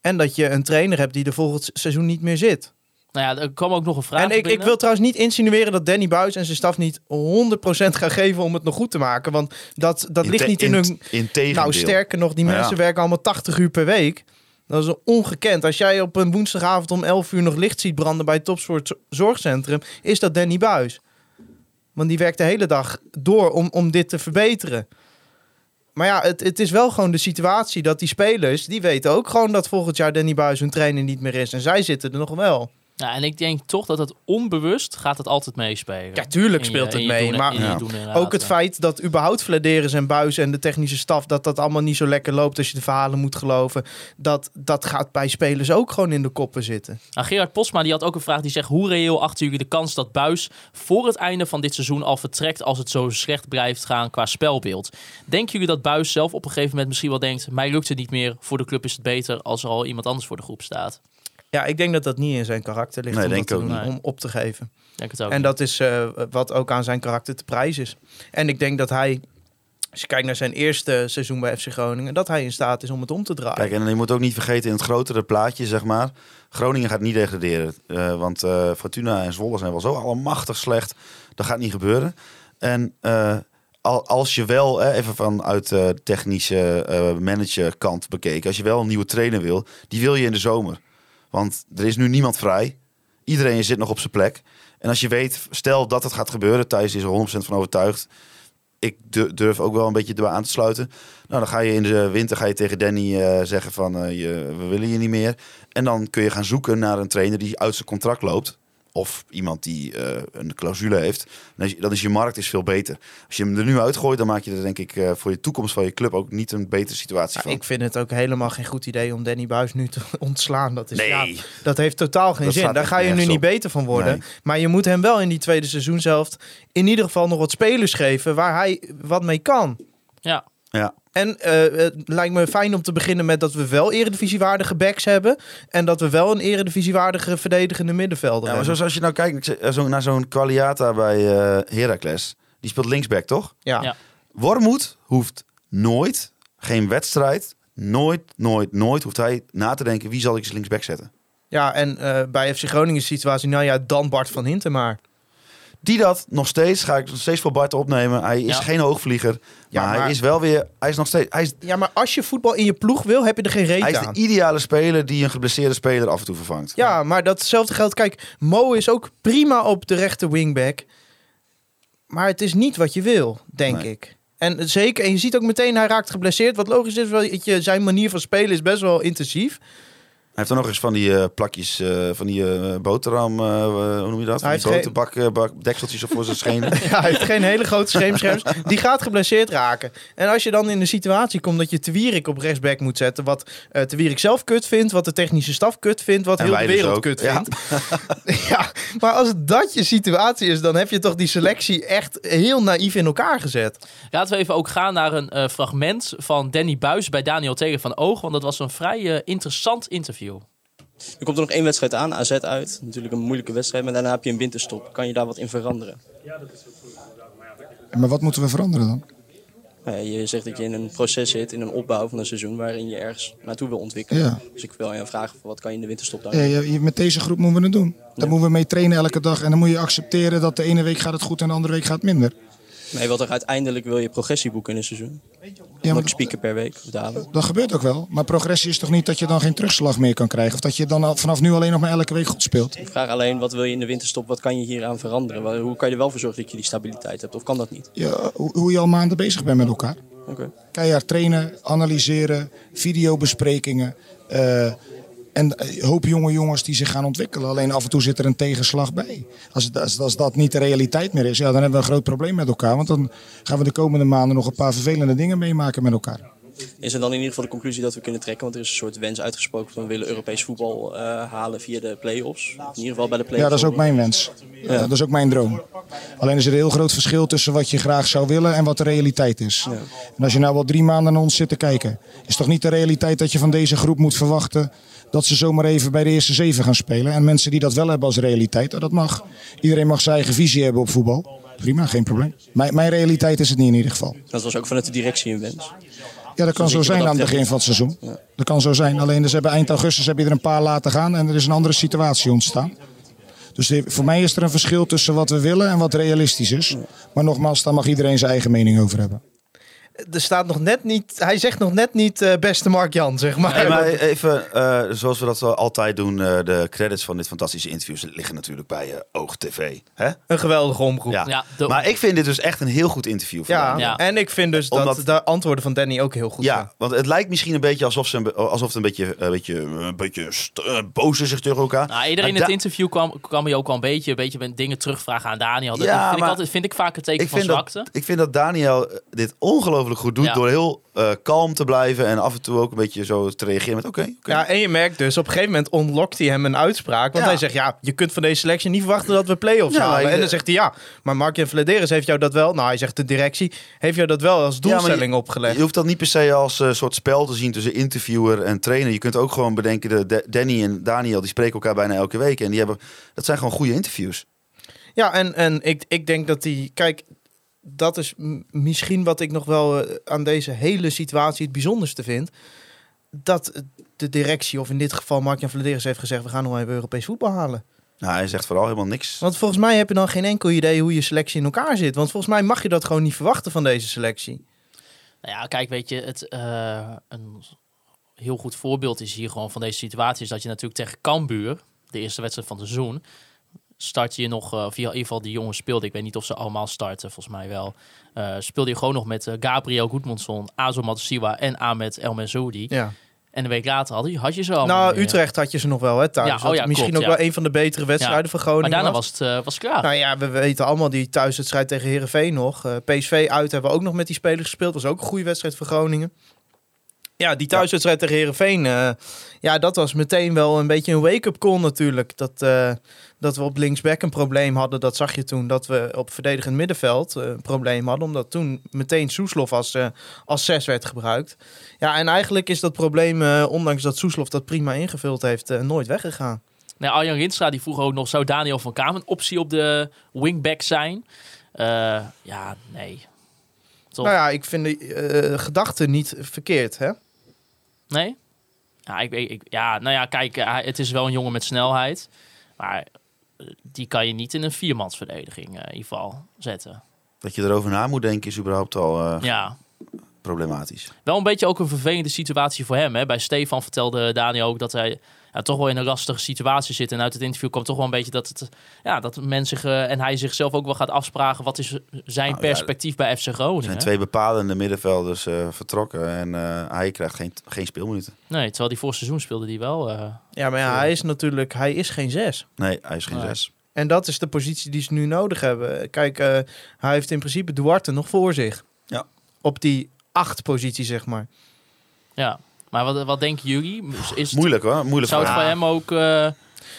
En dat je een trainer hebt die er volgend seizoen niet meer zit. nou ja, er kwam ook nog een vraag en ik, ik wil trouwens niet insinueren dat Danny Buis en zijn staf niet 100% gaan geven om het nog goed te maken. Want dat, dat ligt niet in hun nou, sterker nog, die Nou ja. mensen werken allemaal 80 uur per week. Dat is ongekend. Als jij op een woensdagavond om 11 uur nog licht ziet branden bij het Topsport Zorgcentrum, is dat Danny Buis. Want die werkt de hele dag door om, om dit te verbeteren. Maar ja, het, het is wel gewoon de situatie dat die spelers, die weten ook gewoon dat volgend jaar Danny Buis hun trainer niet meer is. En zij zitten er nog wel. Ja, en ik denk toch dat het onbewust gaat het altijd meespelen. Ja, tuurlijk je- speelt het mee, doen- maar Ja. Ook het feit dat überhaupt Vladeres en Buis en de technische staf... dat dat allemaal niet zo lekker loopt als je de verhalen moet geloven. Dat, dat gaat bij spelers ook gewoon in de koppen zitten. Nou, Gerard Posma die had ook een vraag die zegt... hoe reëel achten jullie de kans dat Buis voor het einde van dit seizoen al vertrekt... als het zo slecht blijft gaan qua spelbeeld? Denken jullie dat Buis zelf op een gegeven moment misschien wel denkt... mij lukt het niet meer, voor de club is het beter... als er al iemand anders voor de groep staat? Ja, ik denk dat dat niet in zijn karakter ligt Nee, om, denk dat ik te ook doen, niet. om op te geven. Denk het ook. En dat is eh, wat ook aan zijn karakter te prijs is. En ik denk dat hij, als je kijkt naar zijn eerste seizoen bij FC Groningen... dat hij in staat is om het om te draaien. Kijk, en je moet ook niet vergeten in het grotere plaatje, zeg maar. Groningen gaat niet degraderen. Eh, want eh, Fortuna en Zwolle zijn wel zo allemachtig slecht. Dat gaat niet gebeuren. En eh, al, als je wel, even vanuit de technische eh managerkant bekeken... als je wel een nieuwe trainer wil, die wil je in de zomer. Want er is nu niemand vrij. Iedereen zit nog op zijn plek. En als je weet, stel dat het gaat gebeuren... Thijs is er 100% van overtuigd... Ik du- durf ook wel een beetje erbij aan te sluiten. Nou, dan ga je in de winter ga je tegen Danny eh, zeggen van eh, je, we willen je niet meer. En dan kun je gaan zoeken naar een trainer die uit zijn contract loopt. Of iemand die eh, een clausule heeft. Dan is, dan is je markt is veel beter. Als je hem er nu uitgooit, dan maak je er denk ik eh, voor je toekomst van je club ook niet een betere situatie van. ik vind het ook helemaal geen goed idee om Danny Buis nu te ontslaan. Dat, is, Nee. ja, dat heeft totaal geen Dat zin. Daar ga je nu niet beter van worden. Nee. Maar je moet hem wel in die tweede seizoenshelft in ieder geval nog wat spelers geven waar hij wat mee kan. Ja, Ja. En eh, het lijkt me fijn om te beginnen met dat we wel eredivisiewaardige backs hebben. En dat we wel een eredivisiewaardige verdedigende middenvelder Ja, maar hebben. zoals als je nou kijkt zo, naar zo'n Qualiata bij eh Heracles. Die speelt linksback, toch? Ja. Ja. Wormoed hoeft nooit, geen wedstrijd, nooit, nooit, nooit hoeft hij na te denken wie zal ik als linksback zetten. Ja, en eh, bij FC Groningen is de situatie, nou ja, dan Bart van Hintem maar. Die dat nog steeds, ga ik nog steeds voor Bart opnemen. Hij is Ja. geen hoogvlieger. Ja, maar, hij is wel weer, hij is nog steeds, hij is, Ja, maar als je voetbal in je ploeg wil, heb je er geen reet hij is aan. de ideale speler die een geblesseerde speler af en toe vervangt. Ja, maar datzelfde geldt. Kijk, Mo is ook prima op de rechter wingback. Maar het is niet wat je wil, denk Nee. ik. En zeker, en je ziet ook meteen, hij raakt geblesseerd. Wat logisch is, want je, zijn manier van spelen is best wel intensief. Hij heeft er nog eens van die eh, plakjes, eh, van die eh, boterham, eh, hoe noem je dat? Hij heeft boterbak, eh, bak- dekseltjes op voor zijn schenen. Ja, hij heeft geen hele grote scheemscherms. Die gaat geblesseerd raken. En als je dan in de situatie komt dat je Te Wierik op rechtsback moet zetten... wat eh Te Wierik zelf kut vindt, wat de technische staf kut vindt... wat En heel de dus wereld kut Ja. vindt. Ja, maar als dat je situatie is... dan heb je toch die selectie echt heel naïef in elkaar gezet. Laten we even ook gaan naar een eh, fragment van Danny Buis bij Daniel Tegen van Oog. Want dat was een vrij interessant interview. Er komt er nog één wedstrijd aan, AZ uit. Natuurlijk een moeilijke wedstrijd, maar daarna heb je een winterstop. Kan je daar wat in veranderen? Maar wat moeten we veranderen dan? Ja, je zegt dat je in een proces zit, in een opbouw van een seizoen... waarin je ergens naartoe wil ontwikkelen. Ja. Dus ik wil je vragen, wat kan je in de winterstop dan Ja, doen? met deze groep moeten we het doen. Daar moeten we mee trainen elke dag. En dan moet je accepteren dat de ene week gaat het goed en de andere week gaat het minder. Nee, wat er uiteindelijk wil je progressie boeken in een seizoen. Ja, maar speaker per week of dalen. dat gebeurt ook wel. Maar progressie is toch niet dat je dan geen terugslag meer kan krijgen? Of dat je dan vanaf nu alleen nog maar elke week goed speelt? Ik vraag alleen, wat wil je in de winterstop, wat kan je hieraan veranderen? Waar- Hoe kan je er wel voor zorgen dat je die stabiliteit hebt? Of kan dat niet? Ja, hoe, je al maanden bezig bent met elkaar. Oké. Keihard trainen, analyseren, videobesprekingen. eh, en een hoop jonge jongens die zich gaan ontwikkelen. Alleen af en toe zit er een tegenslag bij. Als, het- als, als dat niet de realiteit meer is, ja, dan hebben we een groot probleem met elkaar. Want dan gaan we de komende maanden nog een paar vervelende dingen meemaken met elkaar. Is er dan in ieder geval de conclusie dat we kunnen trekken? Want er is een soort wens uitgesproken van we willen Europees voetbal eh, halen via de play-offs. In ieder geval bij de play-offs. Ja, dat is ook mijn wens. Ja, dat is ook mijn droom. Alleen is er een heel groot verschil tussen wat je graag zou willen en wat de realiteit is. En als je nou wel drie maanden naar ons zit te kijken, is toch niet de realiteit dat je van deze groep moet verwachten dat ze zomaar even bij de eerste zeven gaan spelen. En mensen die dat wel hebben als realiteit, oh, dat mag. Iedereen mag zijn eigen visie hebben op voetbal. Prima, geen probleem. Mijn, mijn realiteit is het niet in ieder geval. Dat was ook vanuit de directie een wens. Ja, dat kan Zo zo zijn aan het begin van het seizoen. Dat kan zo zijn. Alleen dus hebben eind augustus heb je er een paar laten gaan en er is een andere situatie ontstaan. Dus voor mij is er een verschil tussen wat we willen en wat realistisch is. Maar nogmaals, daar mag iedereen zijn eigen mening over hebben. Er staat nog net niet... Hij zegt nog net niet eh, beste Mark Jan, zeg maar. Maar even, eh, zoals we dat zo altijd doen, eh, de credits van dit fantastische interview liggen natuurlijk bij Oog TV. Hè? Een geweldige omroep. Ja. Ja. Ja, de- Maar ik vind dit dus echt een heel goed interview. van. Ja. en ik vind dus dat de antwoorden van Danny ook heel goed zijn. Ja, want het lijkt misschien een beetje alsof, ze een, alsof het een beetje, een beetje, een beetje st- boos is zich tegen elkaar. Nou, iedereen in het interview kwam, kwam je ook wel een beetje, een beetje met dingen terugvragen aan Daniel. Dat Ja, vind, ik maar- altijd, vind ik vaak een teken ik van zwakte. dat, ik vind dat Daniel dit ongelooflijk goed doet Ja. door heel eh, kalm te blijven en af en toe ook een beetje zo te reageren met oké. oké. Ja, en je merkt dus, op een gegeven moment ontlokt hij hem een uitspraak. Want Ja. hij zegt, ja, je kunt van deze selectie niet verwachten dat we play-offs Ja, halen. en dan zegt hij, ja, maar Mark-Jan Vladeris heeft jou dat wel... Nou, hij zegt de directie, heeft jou dat wel als doelstelling je- opgelegd. Je hoeft dat niet per se als een soort spel te zien tussen interviewer en trainer. Je kunt ook gewoon bedenken, de, de- Danny en Daniel, die spreken elkaar bijna elke week. En die hebben, dat zijn gewoon goede interviews. Ja, en, en ik, ik denk dat die... Kijk, dat is misschien wat ik nog wel eh, aan deze hele situatie het bijzonderste vind. Dat de directie, of in dit geval Mark-Jan Vladeris heeft gezegd... we gaan nog even Europees voetbal halen. Nou, hij zegt vooral helemaal niks. Want volgens mij heb je dan geen enkel idee hoe je selectie in elkaar zit. Want volgens mij mag je dat gewoon niet verwachten van deze selectie. Nou ja, kijk, weet je, het, eh, een heel goed voorbeeld is hier gewoon van deze situatie... is dat je natuurlijk tegen Cambuur, de eerste wedstrijd van het seizoen... start je nog, eh, of in ieder geval die jongens speelden... ik weet niet of ze allemaal starten, volgens mij wel... eh, speelde je gewoon nog met eh, Gabriel Goedmondsson, Azo Matosiwa en Ahmed El Menzoudi. Ja. En een week later had je, had je ze allemaal Nou. Utrecht had je ze nog wel, hè, thuis. Ja, oh ja, misschien klopt, ook ja. wel een van de betere wedstrijden Ja. van Groningen Maar daarna was. was het, eh, was het klaar. Nou ja, we weten allemaal die thuiswedstrijd tegen Herenveen nog. Eh, PSV uit hebben we ook nog met die spelers gespeeld. was ook een goede wedstrijd voor Groningen. Ja, die thuiswedstrijd tegen Herenveen. eh ja, dat was meteen wel een beetje een wake-up call natuurlijk. Dat, eh, dat we op linksback een probleem hadden. Dat zag je toen. Dat we op verdedigend middenveld eh, een probleem hadden. Omdat toen meteen Soeslof als, als zes werd gebruikt. Ja, en eigenlijk is dat probleem, ondanks dat Soeslof dat prima ingevuld heeft, nooit weggegaan. Nou, Arjan Rinstra die vroeg ook nog, zou Daniel van Kamer een optie op de wingback zijn? Ja, nee. Toch? Nou ja, ik vind de gedachte niet verkeerd, hè? Nee? Ja, ik, ik, ik- ja, nou ja, kijk, eh, het is wel een jongen met snelheid. Maar die kan je niet in een viermansverdediging eh, in ieder geval zetten. Dat je erover na moet denken is überhaupt al eh, Ja, problematisch. wel een beetje ook een vervelende situatie voor hem. Hè? Bij Stefan vertelde Daniel ook dat hij ja, toch wel in een lastige situatie zit. En uit het interview kwam toch wel een beetje dat, het, ja, dat men zich eh, en hij zichzelf ook wel gaat afspraken. Wat is zijn Nou, ja, perspectief bij FC Er Groningen? zijn twee bepalende middenvelders eh, vertrokken en eh, hij krijgt geen, geen speelminuten. Nee, terwijl die voor seizoen speelde die wel. eh, Ja, maar ja, hij is natuurlijk, hij is geen zes. Nee, hij is geen Nee. zes. En dat is de positie die ze nu nodig hebben. Kijk, eh, hij heeft in principe Duarte nog voor zich. Ja. Op die acht positie, zeg maar. ja. Maar wat, wat denken jullie? Is het, Moeilijk hoor, moeilijk zou het voor hem. ook... eh,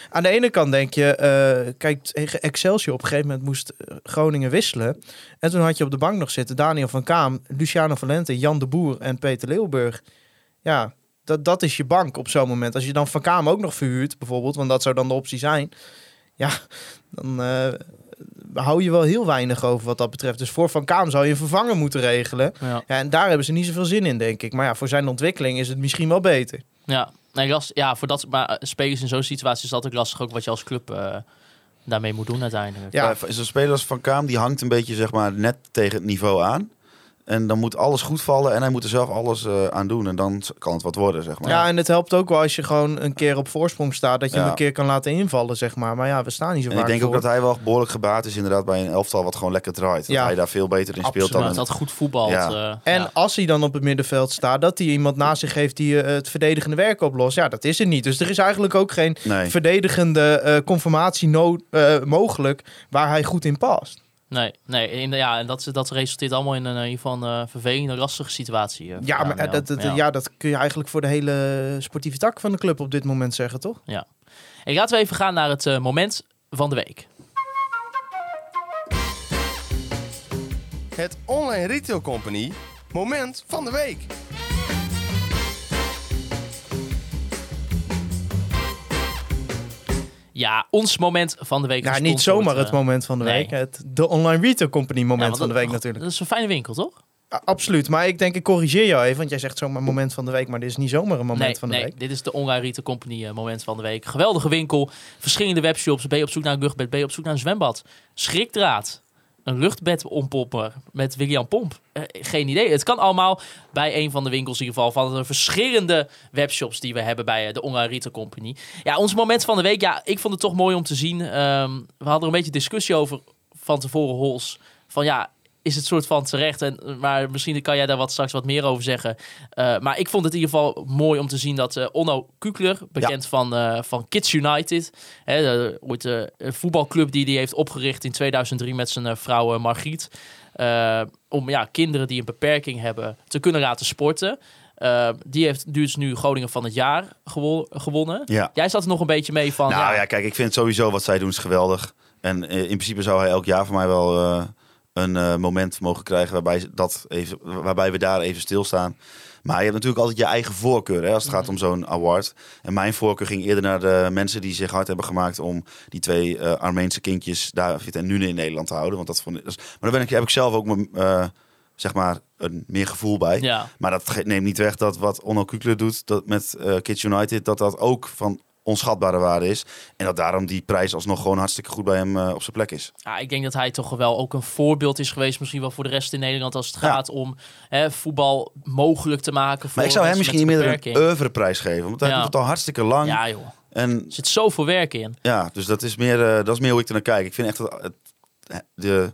Aan de ene kant denk je, eh, kijk, tegen Excelsior op een gegeven moment moest eh, Groningen wisselen. En toen had je op de bank nog zitten Daniel van Kaam, Luciano Valente, Jan de Boer en Peter Leeuwburg. Ja, dat, dat is je bank op zo'n moment. Als je dan van Kaam ook nog verhuurt, bijvoorbeeld, want dat zou dan de optie zijn. Ja, dan eh, hou je wel heel weinig over wat dat betreft. Dus voor Van Kaam zou je een vervanger moeten regelen. ja. Ja, en daar hebben ze niet zoveel zin in, denk ik. Maar ja, voor zijn ontwikkeling is het misschien wel beter. Ja, nee, last, ja voor dat, maar eh, spelers in zo'n situatie is het altijd lastig ook wat je als club eh, daarmee moet doen uiteindelijk. Ja. Ja. Zo'n speler als Van Kaam, die hangt een beetje zeg maar, net tegen het niveau aan. En dan moet alles goed vallen en hij moet er zelf alles eh, aan doen. En dan kan het wat worden, zeg maar. Ja, en het helpt ook wel als je gewoon een keer op voorsprong staat, dat je Ja. hem een keer kan laten invallen, zeg maar. Maar ja, we staan niet zo En vaak ik denk ook dat hij wel behoorlijk gebaat is inderdaad bij een elftal wat gewoon lekker draait. Dat Ja. hij daar veel beter in speelt Absoluut, dan... dat goed voetbalt. Ja. eh, En ja. als hij dan op het middenveld staat, dat hij iemand naast zich heeft die eh, het verdedigende werk oplost. Ja, dat is er niet. Dus er is eigenlijk ook geen Nee. verdedigende eh, conformatie no- eh, mogelijk waar hij goed in past. Nee, nee in, ja, en dat, dat resulteert allemaal in een, in een eh, vervelende, lastige situatie. eh, Ja, maar eh, dat, dat, ja. dat kun je eigenlijk voor de hele sportieve tak van de club op dit moment zeggen, toch? En laten we even gaan naar het eh, moment van de week. Het Online Retail Company moment van de week. Ja, ons moment van de week. Ja, gesponsord niet zomaar wordt, het eh, moment van de nee. week. Het, de Online Retail Company moment ja, van de week natuurlijk. Dat is een fijne winkel, toch? Ja, absoluut. Maar ik denk, ik corrigeer jou even, want jij zegt zomaar moment van de week, maar dit is niet zomaar een moment nee, van de nee, week. dit is de Online Retail Company eh, moment van de week. Geweldige winkel, verschillende webshops. Ben je op zoek naar een luchtbed, ben je op zoek naar een zwembad. Schrikdraad, een luchtbedompomper met William Pomp. Eh, geen idee. Het kan allemaal bij een van de winkels in ieder geval van de verschillende webshops die we hebben bij eh, de Online Retail Company. Ja, ons moment van de week. Ja, ik vond het toch mooi om te zien. Ehm, we hadden een beetje discussie over van tevoren, Hols. Van ja, is het soort van terecht. En, maar misschien kan jij daar wat straks wat meer over zeggen. Eh, maar ik vond het in ieder geval mooi om te zien dat eh, Onno Kukler, bekend van, eh, van Kids United, hè, de, ooit een voetbalclub die hij heeft opgericht in 2003 met zijn vrouw Margriet. om ja, kinderen die een beperking hebben te kunnen laten sporten. Die heeft dus nu Groningen van het jaar gewo- gewonnen. Ja. Jij zat er nog een beetje mee van. Nou ja, ja, kijk, ik vind sowieso wat zij doen is geweldig. En in principe zou hij elk jaar voor mij wel een eh, moment mogen krijgen waarbij, dat even, waarbij we daar even stilstaan. Maar je hebt natuurlijk altijd je eigen voorkeur hè, als het gaat om zo'n award. En mijn voorkeur ging eerder naar de mensen die zich hard hebben gemaakt om die twee eh, Armeense kindjes David en Nune in Nederland te houden. Want dat vond ik, maar daar ben ik, heb ik zelf ook mijn, eh, zeg maar een meer gevoel bij. ja. Maar dat neemt niet weg dat wat Onno Kukler doet dat met eh, Kids United, dat dat ook van onschatbare waarde is. En dat daarom die prijs alsnog gewoon hartstikke goed bij hem eh, op zijn plek is. Ja, ik denk dat hij toch wel ook een voorbeeld is geweest, misschien wel voor de rest in Nederland, als het Ja. gaat om hè, voetbal mogelijk te maken. Voor Maar ik zou hem misschien met meer een oeuvreprijs geven. Want hij Ja. doet het al hartstikke lang. Ja, joh. En Er zit zoveel werk in. ja, dus dat is meer, eh, dat is meer hoe ik er naar kijk. Ik vind echt dat het, de,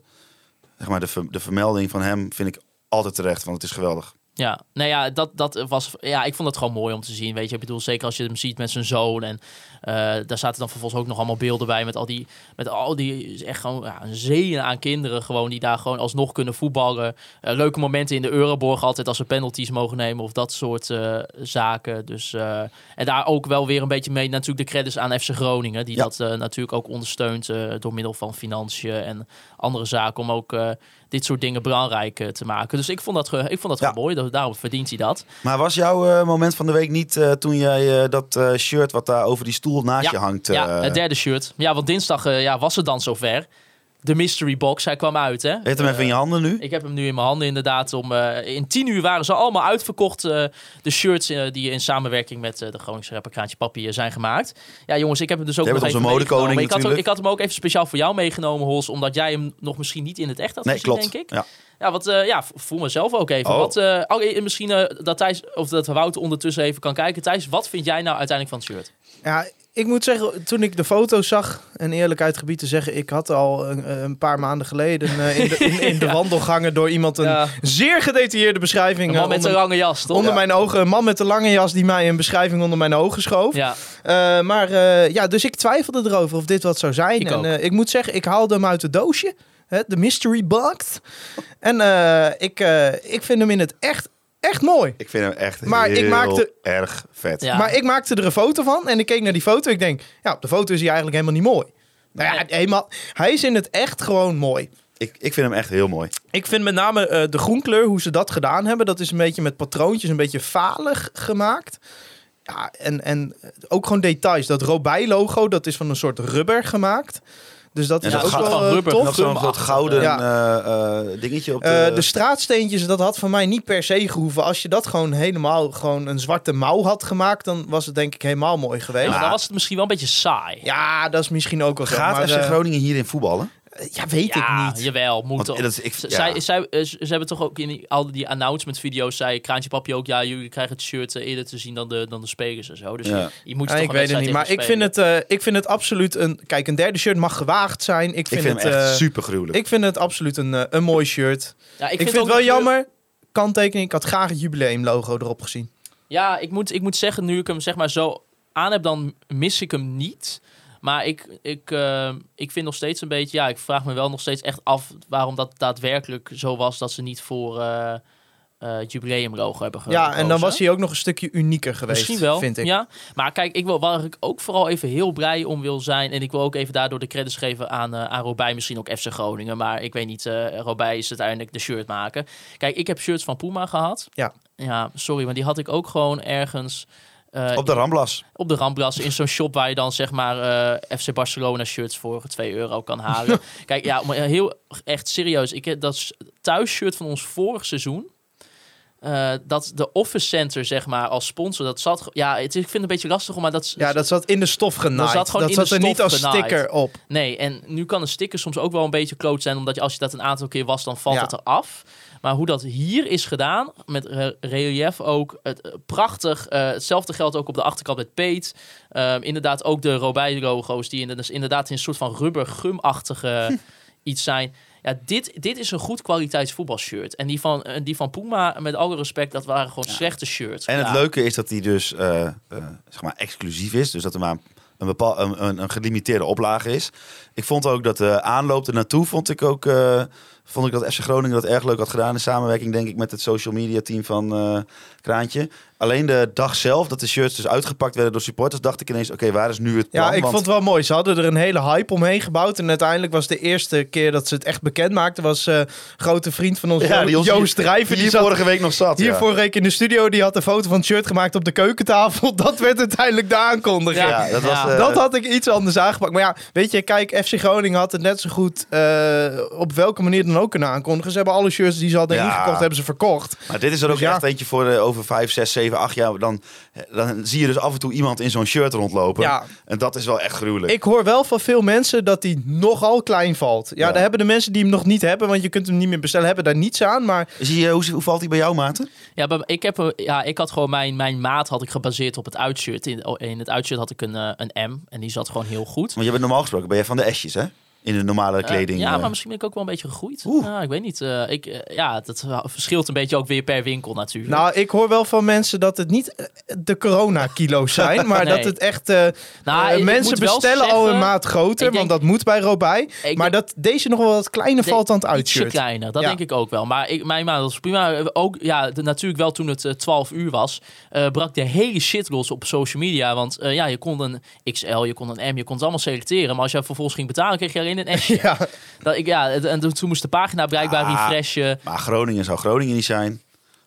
zeg maar de, de vermelding van hem vind ik altijd terecht, want het is geweldig. Ja, nou ja, dat, dat was. Ja, ik vond het gewoon mooi om te zien. Weet je, ik bedoel, zeker als je hem ziet met zijn zoon. En eh, daar zaten dan vervolgens ook nog allemaal beelden bij. Met al die. Met al die. Echt gewoon ja, een zee aan kinderen. Gewoon die daar gewoon alsnog kunnen voetballen. Eh, leuke momenten in de Euroborg altijd als ze penalties mogen nemen. Of dat soort eh, zaken. Dus. en daar ook wel weer een beetje mee. Natuurlijk de credits aan FC Groningen. Die Ja. dat natuurlijk ook ondersteunt. door middel van financiën en andere zaken. Om ook. Dit soort dingen belangrijk eh, te maken. Dus ik vond dat, ik vond dat Ja. gewoon mooi. Dat, daarom verdient hij dat. Maar was jouw eh, moment van de week niet eh, toen jij dat shirt wat daar over die stoel naast je hangt? ja, het derde shirt. Ja, want dinsdag ja, was het dan zover. De mystery box. Hij kwam uit, hè? Heeft hem even in je handen nu? Ik heb hem nu in mijn handen inderdaad. Om, eh, in tien uur waren ze allemaal uitverkocht. eh, de shirts eh, die in samenwerking met eh, de Groningse rapper Kraantje Papi eh, zijn gemaakt. Ja jongens, ik heb hem dus ook Jij nog even meegenomen. Ik had, ik had hem ook even speciaal voor jou meegenomen, Hols. Omdat jij hem nog misschien niet in het echt had Nee, gezien, klopt. denk ik. Ja. Ja, wat, eh, ja, voel mezelf ook even. Oh. Wat, eh, oh, eh, misschien eh, dat Thijs, of dat Wouter ondertussen even kan kijken. Thijs, wat vind jij nou uiteindelijk van het shirt? Ja, ik moet zeggen, toen ik de foto's zag, en eerlijkheid gebied te zeggen, ik had al een, een paar maanden geleden eh, in de, in, in de wandelgangen door iemand een Ja. zeer gedetailleerde beschrijving Een man eh, met een onder, lange jas, toch? onder mijn ogen. Een man met een lange jas die mij een beschrijving onder mijn ogen schoof. Ja, Eh, maar eh, ja, dus ik twijfelde erover of dit wat zou zijn. Ik en eh, ik moet zeggen, ik haalde hem uit het doosje. De mystery box. En eh, ik, eh, ik vind hem in het echt, echt mooi. Ik vind hem echt Maar ik heel maakte- erg vet. Ja. Maar ik maakte er een foto van en ik keek naar die foto. Ik denk, ja, op de foto is hij eigenlijk helemaal niet mooi. Nou ja, helemaal, hij is in het echt gewoon mooi. Ik, ik vind hem echt heel mooi. Ik vind met name eh, de groenkleur, hoe ze dat gedaan hebben, dat is een beetje met patroontjes, een beetje falig gemaakt. Ja, en, en ook gewoon details. Dat Robij-logo, dat is van een soort rubber gemaakt. Dus dat is dat ook gaat wel van eh, tof. Nog zo'n soort gouden Ja. eh, eh, dingetje op de... Eh, de straatsteentjes, dat had van mij niet per se gehoeven. Als je dat gewoon helemaal gewoon een zwarte mouw had gemaakt, dan was het denk ik helemaal mooi Ja, geweest. maar Ja, dan was het misschien wel een beetje saai. dat is misschien ook wel zo. Gaat maar, FC eh, Groningen hierin voetballen? Ja, weet Ja, ik niet. jawel, moet Want dat is- ik- ja. zij, zij, eh, ze ze hebben toch ook in die, al die announcement video's zei Kraantje Papi ook, ja, jullie krijgen het shirt eh, eerder te zien dan de, dan de spelers en zo. Dus Ja. je, je moet Ja, toch ik weet het niet, maar ik vind, het, eh, ik vind het absoluut een... Kijk, een derde shirt mag gewaagd zijn. Ik Ik vind, het, hem echt eh, super gruwelijk. ik vind het absoluut een, een mooi shirt. Ja, Ik, vind, het wel jammer. Kanttekening, ik had graag het jubileumlogo erop gezien. Ja, ik moet, ik moet zeggen, nu ik hem zeg maar zo aan heb, dan mis ik hem niet. Maar ik, ik, eh, ik vind nog steeds een beetje, ja, ik vraag me wel nog steeds echt af waarom dat daadwerkelijk zo was dat ze niet voor het jubileumlogo hebben ge- Ja, en dan gekozen. was hij ook nog een stukje unieker geweest, Misschien wel, vind ik. ja. Maar kijk, ik wil, waar ik ook vooral even heel blij om wil zijn... en ik wil ook even daardoor de credits geven aan, aan Robij, misschien ook FC Groningen... maar ik weet niet, eh Robij is uiteindelijk de shirt maken. Kijk, ik heb shirts van Puma gehad. Ja. Ja, sorry, maar die had ik ook gewoon ergens... eh, Op de Ramblas. op de Ramblas in zo'n shop waar je dan zeg maar eh, FC Barcelona shirts voor 2 euro kan halen. Kijk, ja, maar heel echt serieus. Ik heb dat thuisshirt van ons vorig seizoen. Eh, dat de Office Center, zeg maar, als sponsor, dat zat... Ja, het, ik vind het een beetje lastig, maar dat... Ja, dat zat in de stof genaaid. Dat zat gewoon in zat de er niet stof als genaaid. sticker op. Nee, en nu kan een sticker soms ook wel een beetje kloot zijn, omdat je, als je dat een aantal keer was, dan valt Ja. het eraf. Maar hoe dat hier is gedaan, met re- relief ook, het, eh, prachtig. Eh, hetzelfde geldt ook op de achterkant met Peet. Inderdaad ook de Robij-logo's, die dus inderdaad in een soort van rubber gumachtige iets zijn. Ja, dit, dit is een goed kwaliteits voetbalshirt. En die van, eh, die van Puma, met alle respect, dat waren gewoon slechte shirts. En het leuke is dat hij dus eh, eh, zeg maar exclusief is. Dus dat er maar een, bepaal, een, een, een gelimiteerde oplage is. Ik vond ook dat de aanloop er naartoe vond ik ook... vond ik dat FC Groningen dat erg leuk had gedaan in samenwerking, denk ik, met het social media team van Kraantje. Alleen de dag zelf, dat de shirts dus uitgepakt werden door supporters, dacht ik ineens, oké, waar is nu het plan? Ja, ik Want- vond het wel mooi. Ze hadden er een hele hype omheen gebouwd. En uiteindelijk was de eerste keer dat ze het echt bekend maakten... was eh grote vriend van ons, Ja, die ons Joost Drijver. die Die zat vorige week nog zat. hier ja. vorige week in de studio. Die had een foto van het shirt gemaakt op de keukentafel. Dat werd uiteindelijk de aankondiging. Ja, dat was... Ja. eh, Dat had ik iets anders aangepakt. Maar ja, weet je, kijk, FC Groningen had het net zo goed eh, op welke manier dan ook kunnen aankondigen. Ze hebben alle shirts die ze hadden Ja. ingekocht, hebben ze verkocht. Maar dit is er ook Dus ja. echt eentje voor over 5, 6, 7, 8 jaar. Dan, dan zie je dus af en toe iemand in zo'n shirt rondlopen. Ja. En dat is wel echt gruwelijk. Ik hoor wel van veel mensen dat die nogal klein valt. Ja, Ja. daar hebben de mensen die hem nog niet hebben, want je kunt hem niet meer bestellen, hebben daar niets aan. Maar Zie je, hoe, hoe valt hij bij jou, Maarten? Ja, maar ik, heb, ja, ik had gewoon mijn, mijn maat had ik gebaseerd op het uitshirt. In, oh, in het uitshirt had ik een, eh, een M en die zat gewoon heel goed. Want je bent normaal gesproken ben je van de S'jes, hè? In de normale Eh, kleding. ja, eh. maar misschien ben ik ook wel een beetje gegroeid. Ik weet niet. eh, ik, ja, dat verschilt een beetje ook weer per winkel natuurlijk. nou, ik hoor wel van mensen dat het niet de corona-kilo's zijn, maar Nee. dat het echt. eh, Nou, mensen bestellen al een maat groter, denk- want dat moet bij Robij. Ik Maar denk- dat deze nog wel wat kleiner De- valt dan het uitshirt. kleiner, dat Ja. denk ik ook wel. Maar ik, mijn maat was prima. Ook, ja, de- natuurlijk wel toen het eh, 12 uur was, eh, brak de hele shit los op social media. Want eh, ja, je kon een XL, je kon een M, je kon het allemaal selecteren. Maar als je vervolgens ging betalen, kreeg je alleen een. Ja, dat, ik, ja, en toen moest de pagina blijkbaar Ah. refreshen. Maar Groningen zou Groningen niet zijn.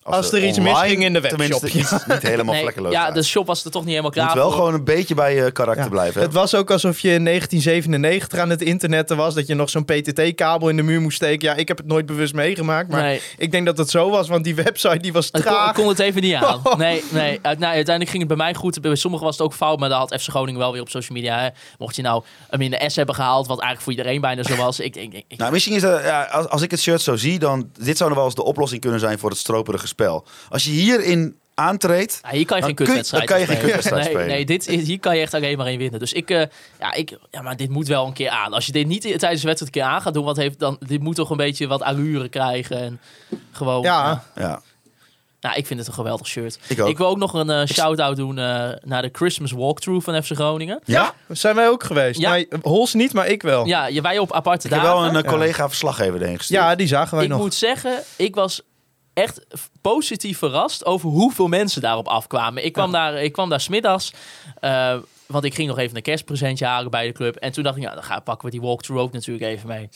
Als de er iets misging in de webshop, Tenminste, ja. iets niet helemaal Nee, vlekkeloos ja, de shop was er toch niet helemaal Je klaar moet wel voor. gewoon een beetje bij je karakter Ja. blijven. hè? Het was ook alsof je in 1997 aan het internetten was. Dat je nog zo'n PTT-kabel in de muur moest steken. Ja, ik heb het nooit bewust meegemaakt. Maar Nee. ik denk dat het zo was, want die website die was Het kon, traag. kon het even niet aan. Nee, nee. Uit- nou, uiteindelijk ging het bij mij goed. Bij sommigen was het ook fout, maar daar had FC Groningen wel weer op social media. Hè. Mocht je nou hem in de S hebben gehaald, wat eigenlijk voor iedereen bijna zo was. Ik, ik, ik, ik- Nou, misschien is dat, ja, als, als ik het shirt zo zie, dan dit zou nog wel eens de oplossing kunnen zijn voor het stroperige spel. Als je hierin aantreedt, Ja, hier kan je geen kutwedstrijd je geen nee, spelen. Nee, dit is, hier kan je echt alleen maar in winnen. Dus ik, eh, ja, ik, ja, maar dit moet wel een keer aan. Als je dit niet tijdens de wedstrijd een keer aan gaat doen, wat heeft dan, dit moet toch een beetje wat allure krijgen. En gewoon, Ja. ja, Nou, ik vind het een geweldig shirt. Ik ook. wil ook nog een eh, shout-out doen eh, naar de Christmas Walkthrough van FC Groningen. Ja, zijn wij ook geweest. Ja. Nee, Hols niet, maar ik wel. Ja, Ja, je, wij op aparte ik heb dagen. wel een eh, Ja. collega verslaggever erheen gestuurd. die zagen wij ik nog. moet zeggen, ik was echt positief verrast over hoeveel mensen daarop afkwamen. Ik kwam daar, ik kwam daar smiddags, eh, want ik ging nog even een kerstpresentje halen bij de club. En toen dacht ik, ja, dan gaan, pakken we die walkthrough ook natuurlijk even mee.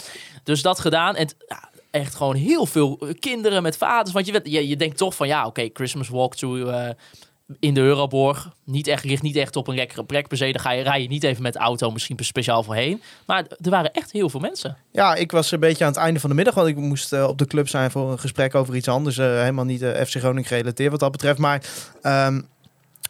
Dus dat gedaan en ja, echt gewoon heel veel kinderen met vaders. Want je, weet, je, je denkt toch van, ja, oké, Christmas walkthrough... eh, in de Euroborg. Niet echt, ligt niet echt op een lekkere plek per se. Daar ga je, rij je niet even met de auto misschien speciaal voorheen. Maar er waren echt heel veel mensen. Ja, ik was een beetje aan het einde van de middag, want ik moest eh, op de club zijn voor een gesprek over iets anders. eh, helemaal niet eh, FC Groningen gerelateerd wat dat betreft. Maar ehm,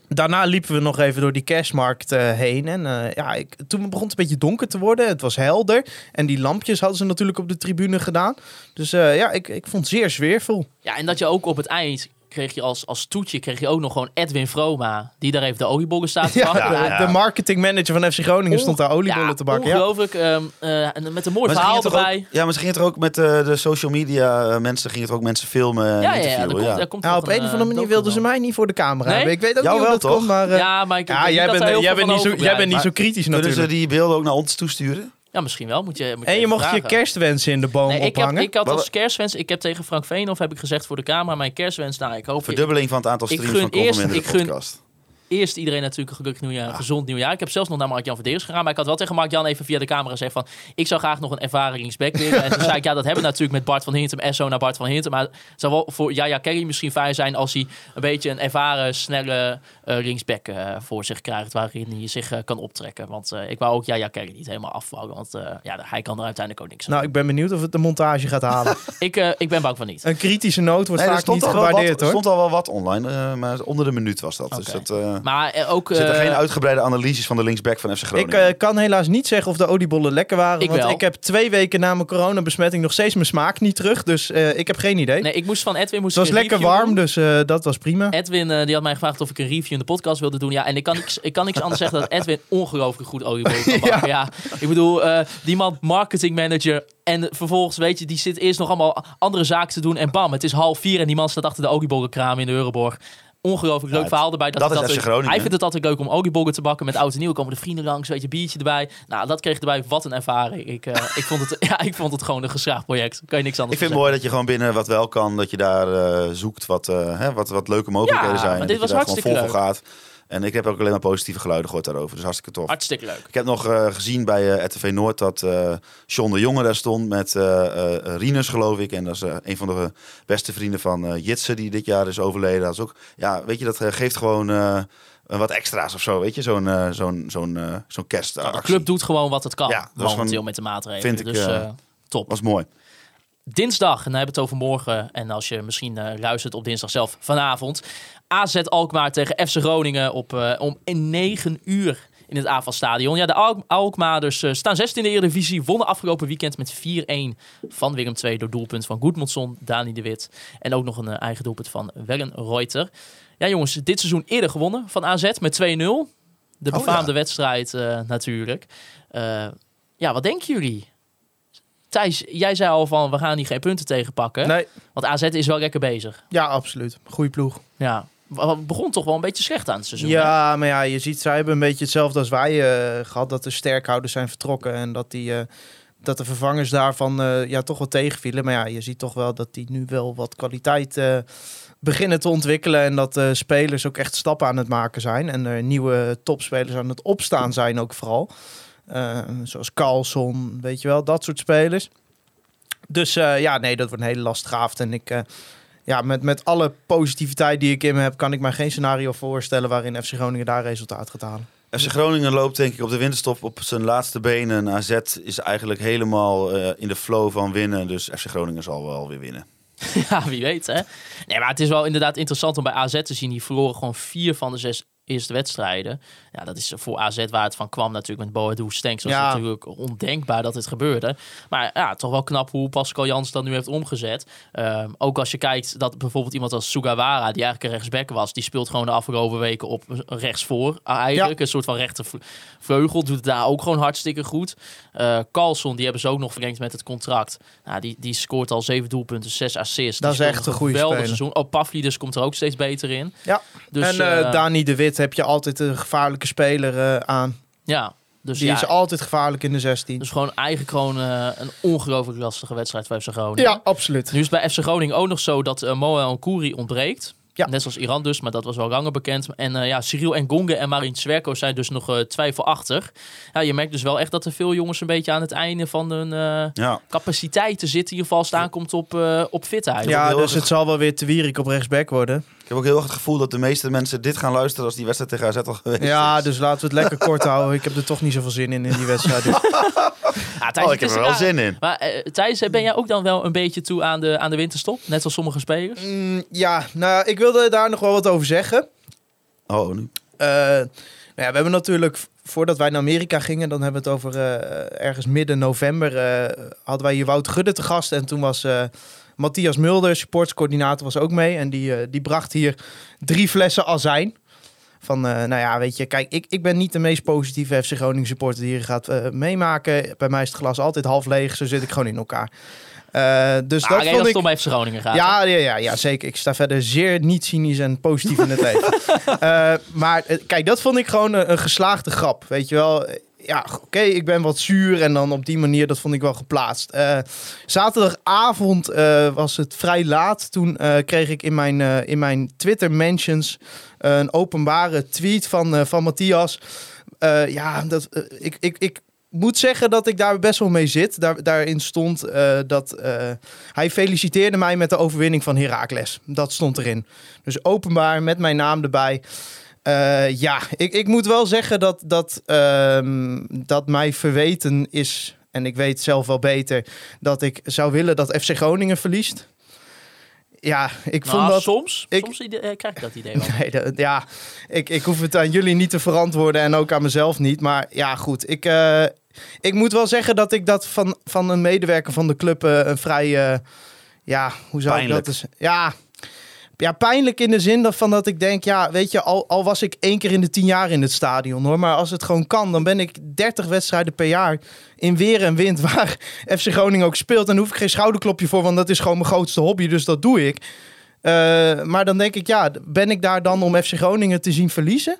daarna liepen we nog even door die cashmarkt heen. En ja, ik, toen begon het een beetje donker te worden. Het was helder. En die lampjes hadden ze natuurlijk op de tribune gedaan. Dus ja, ik, ik vond het zeer sfeervol. Ja, en dat je ook op het eind kreeg je als, als toetje kreeg je ook nog gewoon Edwin Vroma. Die daar even de oliebollen staat te Ja, pakken. de, ja. de marketingmanager van FC Groningen stond daar oliebollen Ja, te bakken. Ja. Ongelooflijk. ehm, eh, en met een mooi Maar verhaal erbij. Ook, ja, maar ze gingen er ook met eh, de social media eh, mensen, gingen er ook mensen filmen en ja, ja, daar komt, ja. daar komt op een of andere manier wilden ze mij niet voor de camera Nee? hebben. Ik weet ook Jou niet hoe wel, dat toch? komt, maar... Ja, maar ik, ja, ik jij bent, jij bent, niet zo, jij bent niet zo kritisch Kunnen ze natuurlijk. die beelden ook naar ons toesturen? Ja, misschien wel. Moet je, moet je En je mocht je kerstwensen in de boom Nee, ik, heb, ophangen. ik had als kerstwens, ik heb tegen Frank Veenhoff heb ik gezegd voor de camera, mijn kerstwens, nou ik hoop Verdubbeling van het aantal Ik streams gun van eerst- de ik gun- podcast. Eerst iedereen natuurlijk een gelukkig nieuwjaar, een gezond nieuwjaar. Ik heb zelfs nog naar Mark-Jan Verdeers gegaan, maar ik had wel tegen Mark-Jan even via de camera gezegd van, ik zou graag nog een ervaren linksback willen. En toen zei ik, ja, dat hebben we natuurlijk met Bart van Hintem, Esso naar Bart van Hintem. Maar het zou wel voor Jaja Kerry misschien fijn zijn als hij een beetje een ervaren, snelle eh linksback eh, voor zich krijgt, waarin hij zich eh, kan optrekken. Want eh, ik wou ook Jaja Kerry niet helemaal afvallen, want eh, ja, hij kan er uiteindelijk ook niks aan. Nou, ik ben benieuwd of het de montage gaat halen. ik, eh, ik ben bang van niet. een kritische noot wordt Nee, vaak niet wel wat, gewaardeerd er hoor. stond al wel wat online, eh, maar onder de minuut was dat. Dus Oké. Maar eh, ook... er zitten eh, geen uitgebreide analyses van de linksback van FC Ik Groningen. eh, kan helaas niet zeggen of de oliebollen lekker waren. Ik want wel. ik heb twee weken na mijn coronabesmetting nog steeds mijn smaak niet terug. Dus eh, ik heb geen idee. Nee, ik moest van Edwin moest het was ik lekker warm, doen. dus eh, dat was prima. Edwin die had mij gevraagd of ik een review in de podcast wilde doen. Ja, en ik kan niks, ik kan niks anders zeggen dan dat Edwin ongelooflijk goed oliebollen kan. Ja. ik bedoel, eh, die man marketing manager. En vervolgens, weet je, die zit eerst nog allemaal andere zaken te doen. En bam, het is half vier en die man staat achter de oliebollenkraam in de Euroborg. Ongelooflijk leuk verhaal erbij. dat is hij FC Groningen, Hij hè? vindt het altijd leuk om oliebollen te bakken met oud en nieuw. Komen de vrienden langs, weet je, biertje erbij. Nou, dat kreeg erbij. Wat een ervaring. Ik, eh, ik, vond, het, ja, ik vond het gewoon een geslaagd project. Kan je niks Ik anders vind het mooi dat je gewoon binnen wat wel kan, dat je daar eh, zoekt wat, eh, hè, wat, wat leuke mogelijkheden Ja, zijn. dit dat je was daar hartstikke vol voor gaat. En ik heb ook alleen maar positieve geluiden gehoord daarover. Dus hartstikke tof. Hartstikke leuk. Ik heb nog eh, gezien bij eh RTV Noord dat eh John de Jonge daar stond met Rinus, geloof ik. En dat is een van de beste vrienden van eh Jitse, die dit jaar is overleden. Dat is ook, ja, weet je, dat geeft gewoon wat extra's of zo, weet je. Zo'n zo'n zo'n zo'n kerstactie. De club doet gewoon wat het kan. Ja, dat momenteel gewoon- met de maatregelen. vind ik, dus eh, top. was mooi. Dinsdag, en dan hebben we het over morgen. En als je misschien luistert op dinsdag zelf vanavond. AZ Alkmaar tegen FC Groningen op, eh, om 9 uur in het AFAS-stadion. Ja, de Alk Alkmaarders eh, staan 16 in de Eredivisie. Wonnen afgelopen weekend met 4-1 van Willem II door doelpunt van Goedmondson, Dani de Wit. En ook nog een eh, eigen doelpunt van Wellen Reuter. Ja jongens, dit seizoen eerder gewonnen van AZ met 2-0. De Oh, befaamde wedstrijd natuurlijk. Ja, wat denken jullie? Thijs, jij zei al van we gaan hier geen punten tegenpakken. Nee, Want AZ is wel lekker bezig. ja, absoluut. Goeie ploeg. Ja. Begon toch wel een beetje slecht aan het seizoen. hè? Ja, maar ja, je ziet, zij hebben een beetje hetzelfde als wij eh, gehad. Dat de sterkhouders zijn vertrokken en dat, die, eh, dat de vervangers daarvan eh, ja, toch wat tegenvielen. Maar ja, je ziet toch wel dat die nu wel wat kwaliteit beginnen te ontwikkelen. En dat de spelers ook echt stappen aan het maken zijn. En er nieuwe topspelers aan het opstaan zijn ook vooral. Zoals Carlson, weet je wel, dat soort spelers. Dus ja, nee, dat wordt een hele lastige avond. En ik, ja, met, met alle positiviteit die ik in me heb, kan ik mij geen scenario voorstellen waarin FC Groningen daar resultaat gaat halen. FC Groningen loopt denk ik op de winterstop op zijn laatste benen. AZ is eigenlijk helemaal eh, in de flow van winnen. Dus FC Groningen zal wel weer winnen. Ja, wie weet hè. Nee, maar het is wel inderdaad interessant om bij AZ te zien. Die verloren gewoon vier van de zes eerste wedstrijden. Ja, dat is voor AZ waar het van kwam natuurlijk met Boadu Stenks. was Ja. natuurlijk ondenkbaar dat het gebeurde. Maar ja, toch wel knap hoe Pascal Jans dat nu heeft omgezet. Ehm, ook als je kijkt dat bijvoorbeeld iemand als Sugawara, die eigenlijk een rechtsback was, die speelt gewoon de afgelopen weken op rechtsvoor eigenlijk. Een soort van rechtervleugel. Doet het daar ook gewoon hartstikke goed. Eh Carlson, die hebben ze ook nog verlengd met het contract. Nou, die, die scoort al zeven doelpunten, zes assists. Dat Die is echt een goede speler. seizoen. Oh, Pavlidis komt er ook steeds beter in. Ja. Dus, en eh, Dani de Wit heb je altijd een gevaarlijke speler eh, aan. Ja, dus die ja, is altijd gevaarlijk in de 16. Dus gewoon eigenlijk gewoon eh, een ongelooflijk lastige wedstrijd voor FC Groningen. ja, absoluut. Nu is het bij FC Groningen ook nog zo dat uh, Moel Kouri ontbreekt. Ja. Net zoals Iran dus, maar dat was wel langer bekend. En eh, ja, Cyril en Gonge en Marin Zwerko zijn dus nog eh, twijfelachtig. Ja, je merkt dus wel echt dat er veel jongens een beetje aan het einde van hun eh, Ja. capaciteiten zitten. In ieder geval als het aankomt op, eh op fitheid. Ja, dus het zal wel weer te wierik op rechtsback worden. Ik heb ook heel erg het gevoel dat de meeste mensen dit gaan luisteren als die wedstrijd tegen AZ al geweest Ja, is. dus laten we het lekker kort houden. Ik heb er toch niet zoveel zin in, in die wedstrijd. Dus- Ja, Thijs, Oh, ik heb er wel zin in. Maar eh, Thijs, ben jij ook dan wel een beetje toe aan de, aan de winterstop? Net als sommige spelers? Mm, ja, nou, ik wilde daar nog wel wat over zeggen. Oh, nu. Eh, nou ja, we hebben natuurlijk, voordat wij naar Amerika gingen, dan hebben we het over eh, ergens midden november, eh, hadden wij hier Wout Gudde te gast. En toen was eh, Matthias Mulder, supportscoördinator, was ook mee. En die, eh, die bracht hier drie flessen azijn. Van, eh, nou ja, weet je, kijk, ik, ik ben niet de meest positieve FC Groningen supporter die hier gaat eh, meemaken. Bij mij is het glas altijd half leeg, zo zit ik gewoon in elkaar. Eh, dus Ah, dat vond ik... om FC Groningen gaat. Ja, ja, ja, ja, zeker. Ik sta verder zeer niet cynisch en positief in het leven. Maar kijk, dat vond ik gewoon een, een geslaagde grap. Weet je wel. Ja, oké, ik ben wat zuur en dan op die manier, dat vond ik wel geplaatst. Eh, zaterdagavond eh, was het vrij laat. Toen eh, kreeg ik in mijn, in mijn Twitter mentions een openbare tweet van, van Matthias. Ja, dat, ik, ik, ik moet zeggen dat ik daar best wel mee zit. Daar, daarin stond dat hij feliciteerde mij met de overwinning van Heracles. Dat stond erin. Dus openbaar met mijn naam erbij. Eh, ja, ik, ik moet wel zeggen dat, dat, ehm, dat mij verweten is. En ik weet zelf wel beter dat ik zou willen dat FC Groningen verliest. Ja, ik vond Nou, dat. soms, ik- soms eh, krijg ik dat idee wel. Nee, dat- ja, ik, ik hoef het aan jullie niet te verantwoorden en ook aan mezelf niet. Maar ja, goed. Ik, eh, ik moet wel zeggen dat ik dat van, van een medewerker van de club een vrij... ja, hoe zou Pijnlijk. ik dat eens... Ja, ja, pijnlijk in de zin van dat ik denk... Ja, weet je, al, al was ik één keer in de tien jaar in het stadion hoor. Maar als het gewoon kan, dan ben ik 30 wedstrijden per jaar... in weer en wind waar FC Groningen ook speelt. En daar hoef ik geen schouderklopje voor, want dat is gewoon mijn grootste hobby. Dus dat doe ik. Eh, maar dan denk ik, ja, ben ik daar dan om FC Groningen te zien verliezen?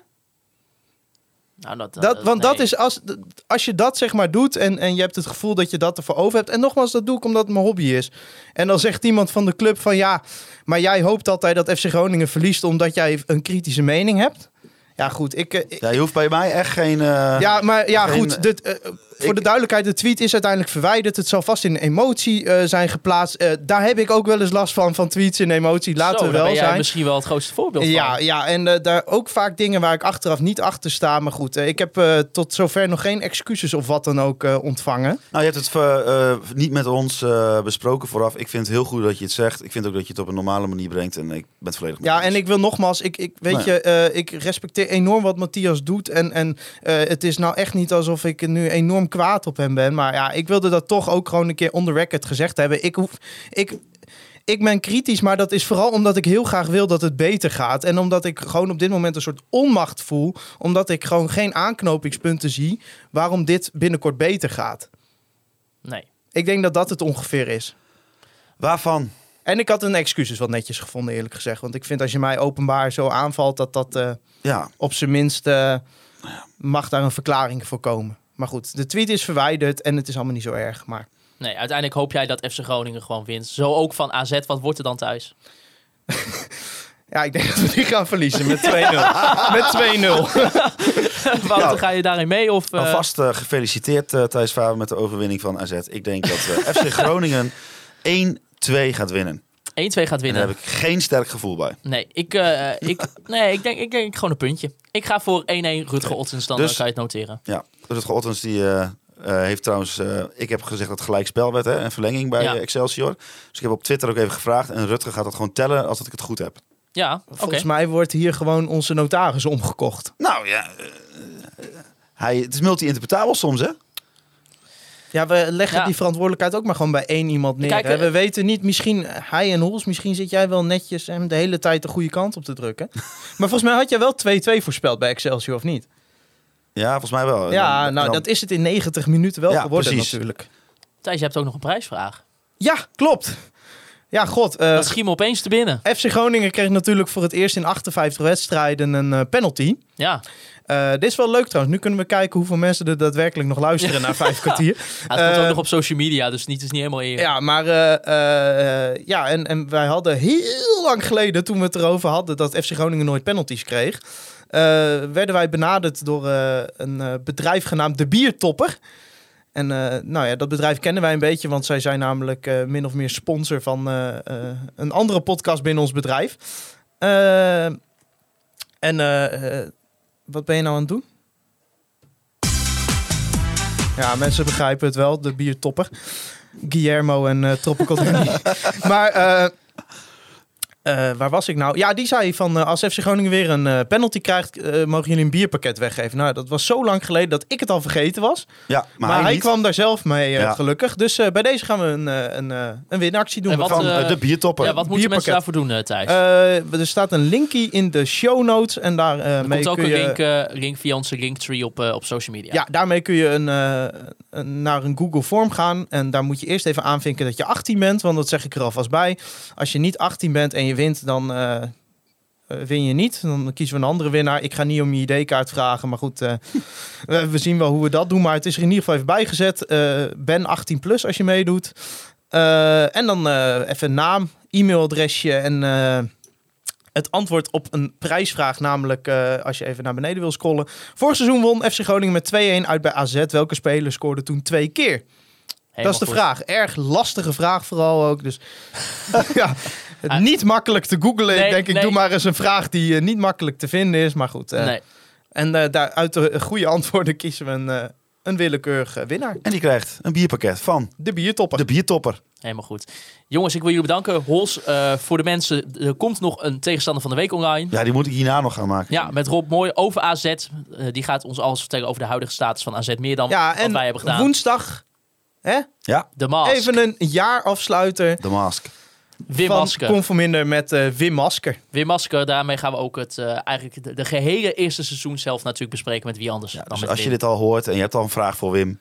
Nou, dat, Dat, want dat is als, als je dat zeg maar doet en, en je hebt het gevoel dat je dat ervoor over hebt. En nogmaals, dat doe ik omdat het mijn hobby is. En dan zegt iemand van de club van ja, maar jij hoopt altijd dat FC Groningen verliest omdat jij een kritische mening hebt. Ja, goed. Ik, eh, ik- Ja, je hoeft bij mij echt geen... eh, ja, maar ja, geen- goed. Dit, eh, voor ik- de duidelijkheid, de tweet is uiteindelijk verwijderd. Het zal vast in emotie eh, zijn geplaatst. Eh, daar heb ik ook wel eens last van, van tweets in emotie. Laten Zo, we daar wel ben jij zijn. misschien wel het grootste voorbeeld Ja, van. ja, en eh, daar ook vaak dingen waar ik achteraf niet achter sta. Maar goed, ik heb eh, tot zover nog geen excuses of wat dan ook eh, ontvangen. Nou, je hebt het niet met ons besproken vooraf. Ik vind het heel goed dat je het zegt. Ik vind ook dat je het op een normale manier brengt. En ik ben het volledig met Ja, en ik wil nogmaals, ik, ik weet Nee. je, eh, ik respecteer enorm wat Matthias doet. En, en eh, het is nou echt niet alsof ik nu enorm kwaad op hem ben. Maar ja, ik wilde dat toch ook gewoon een keer on the record gezegd hebben. Ik hoef, ik, ik ben kritisch, maar dat is vooral omdat ik heel graag wil dat het beter gaat. En omdat ik gewoon op dit moment een soort onmacht voel. Omdat ik gewoon geen aanknopingspunten zie waarom dit binnenkort beter gaat. Nee. Ik denk dat dat het ongeveer is. Waarvan? En ik had een excuses wat netjes gevonden, eerlijk gezegd. Want ik vind als je mij openbaar zo aanvalt, dat dat eh, Ja, op zijn minst eh, mag daar een verklaring voor komen. Maar goed, de tweet is verwijderd en het is allemaal niet zo erg. Maar nee, uiteindelijk hoop jij dat FC Groningen gewoon wint. Zo ook van AZ. Wat wordt er dan thuis? ja, ik denk dat we die gaan verliezen met 2-0. met 2-0. Wouter, ga je daarin mee? Of, eh, alvast eh, gefeliciteerd eh Thijs Faber met de overwinning van AZ. Ik denk dat FC Groningen 1-2 gaat winnen. 1-2 gaat En winnen. daar heb ik geen sterk gevoel bij. Nee, ik, eh, ik, nee ik, denk, ik denk gewoon een puntje. Ik ga voor 1-1 Rutger Ottens, dan Dus- eh, kan je het noteren. Ja, Rutger Ottens die, eh, eh, heeft trouwens... eh, ik heb gezegd dat het gelijk spel werd, hè, een verlenging bij Ja. Excelsior. Dus ik heb op Twitter ook even gevraagd. En Rutger gaat dat gewoon tellen als dat ik het goed heb. Ja, oké. Volgens mij wordt hier gewoon onze notaris omgekocht. Nou ja, hij, het is multi-interpretabel soms, hè? Ja, we leggen Ja. die verantwoordelijkheid ook maar gewoon bij één iemand neer. Kijk, hè. we eh, weten niet, misschien eh, hij en Hols, misschien zit jij wel netjes hem de hele tijd de goede kant op te drukken. maar volgens mij had jij wel 2-2 voorspeld bij Excelsior, of niet? Ja, volgens mij wel. ja, Dan- nou dan- dat is het in 90 minuten wel Ja, geworden precies. natuurlijk. Thijs, je hebt ook nog een prijsvraag. Ja, klopt. Ja, god. eh, Dat schiet me opeens te binnen. FC Groningen kreeg natuurlijk voor het eerst in 58 wedstrijden een eh, penalty. Ja, Eh, dit is wel leuk trouwens. Nu kunnen we kijken hoeveel mensen er daadwerkelijk nog luisteren naar vijf kwartier. Ja, het komt Eh, ook nog op social media, dus niet, het is niet helemaal eer. Ja, maar eh, ja, en, en wij hadden heel lang geleden, toen we het erover hadden dat FC Groningen nooit penalties kreeg, werden wij benaderd door een bedrijf genaamd De Biertopper. En nou ja, dat bedrijf kennen wij een beetje, want zij zijn namelijk min of meer sponsor van een andere podcast binnen ons bedrijf. En wat ben je nou aan het doen? Ja, mensen begrijpen het wel, de biertopper. Guillermo en eh Tropical Danny. maar eh, eh, waar was ik nou? Ja, die zei van eh, als FC Groningen weer een eh, penalty krijgt, mogen jullie een bierpakket weggeven. Nou, dat was zo lang geleden dat ik het al vergeten was. Ja, maar, Maar, hij kwam daar zelf mee, Ja. gelukkig. Dus eh, bij deze gaan we een, een, een winactie doen. En We wat, gaan- Van de biertopper. Ja, wat moeten mensen daarvoor doen, Thijs? Eh, er staat een linkie in de show notes en daar er mee komt ook kun een je... link, link via onze linktree op, op social media. Ja, daarmee kun je een, een- naar een Google Form gaan. En daar moet je eerst even aanvinken dat je 18 bent. Want dat zeg ik er alvast bij. Als je niet 18 bent en je wint, dan eh, eh, win je niet. Dan kiezen we een andere winnaar. Ik ga niet om je ID-kaart vragen. Maar goed, eh, we, we zien wel hoe we dat doen. Maar het is er in ieder geval even bijgezet. Ben 18 plus als je meedoet. En dan even naam, e-mailadresje en... het antwoord op een prijsvraag, namelijk als je even naar beneden wil scrollen. Vorig seizoen won FC Groningen met 2-1 uit bij AZ. Welke speler scoorde toen twee keer? Helemaal dat is de goed. vraag. Erg lastige vraag vooral ook. Dus ja, niet makkelijk te googlen. Nee, ik denk, ik nee. doe maar eens een vraag die eh, niet makkelijk te vinden is. Maar goed. eh, Nee. En eh, daar, uit de goede antwoorden kiezen we een, eh, een willekeurige winnaar. En die krijgt een bierpakket van De biertopper. de biertopper. Helemaal goed. Jongens, ik wil jullie bedanken. Hols, eh, voor de mensen, er komt nog een tegenstander van de week online. Ja, die moet ik hierna nog gaan maken. Ja, met Rob Mooi over AZ. Eh, die gaat ons alles vertellen over de huidige status van AZ. Meer dan ja, wat wij hebben gedaan. woensdag hè? Ja, De Mask. even een jaarafsluiter de mask. Wim van Masker. Conforminder met eh, Wim Masker. Wim Masker, daarmee gaan we ook het, eh, eigenlijk de, de gehele eerste seizoen zelf natuurlijk bespreken met wie anders Ja, dan dus met als je dit al hoort en je hebt al een vraag voor Wim, eh,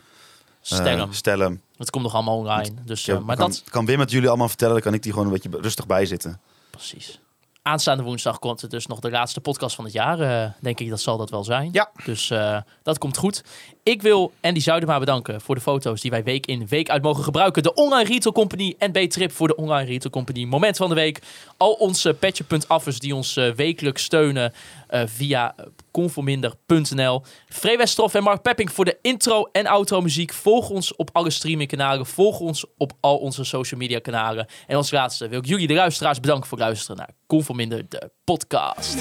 Stel hem. stel hem. Het komt nog allemaal online. Dus, eh, maar kan, dat, kan Wim het jullie allemaal vertellen, dan kan ik die gewoon een beetje rustig bijzitten. precies. Aanstaande woensdag komt het dus nog de laatste podcast van het jaar. eh, denk ik, dat zal dat wel zijn. Ja. Dus eh, dat komt goed. Ik wil Andy Zuidema bedanken voor de foto's die wij week in week uit mogen gebruiken. De Online Retail Company en B-Trip voor de Online Retail Company. Moment van de week. Al onze petje.affers die ons eh, wekelijks steunen via conforminder.nl. Free en Mark Pepping voor de intro en outro muziek. Volg ons op alle streamingkanalen. Volg ons op al onze social media kanalen. En als laatste wil ik jullie de luisteraars bedanken voor het luisteren naar Conforminder, de podcast. Als.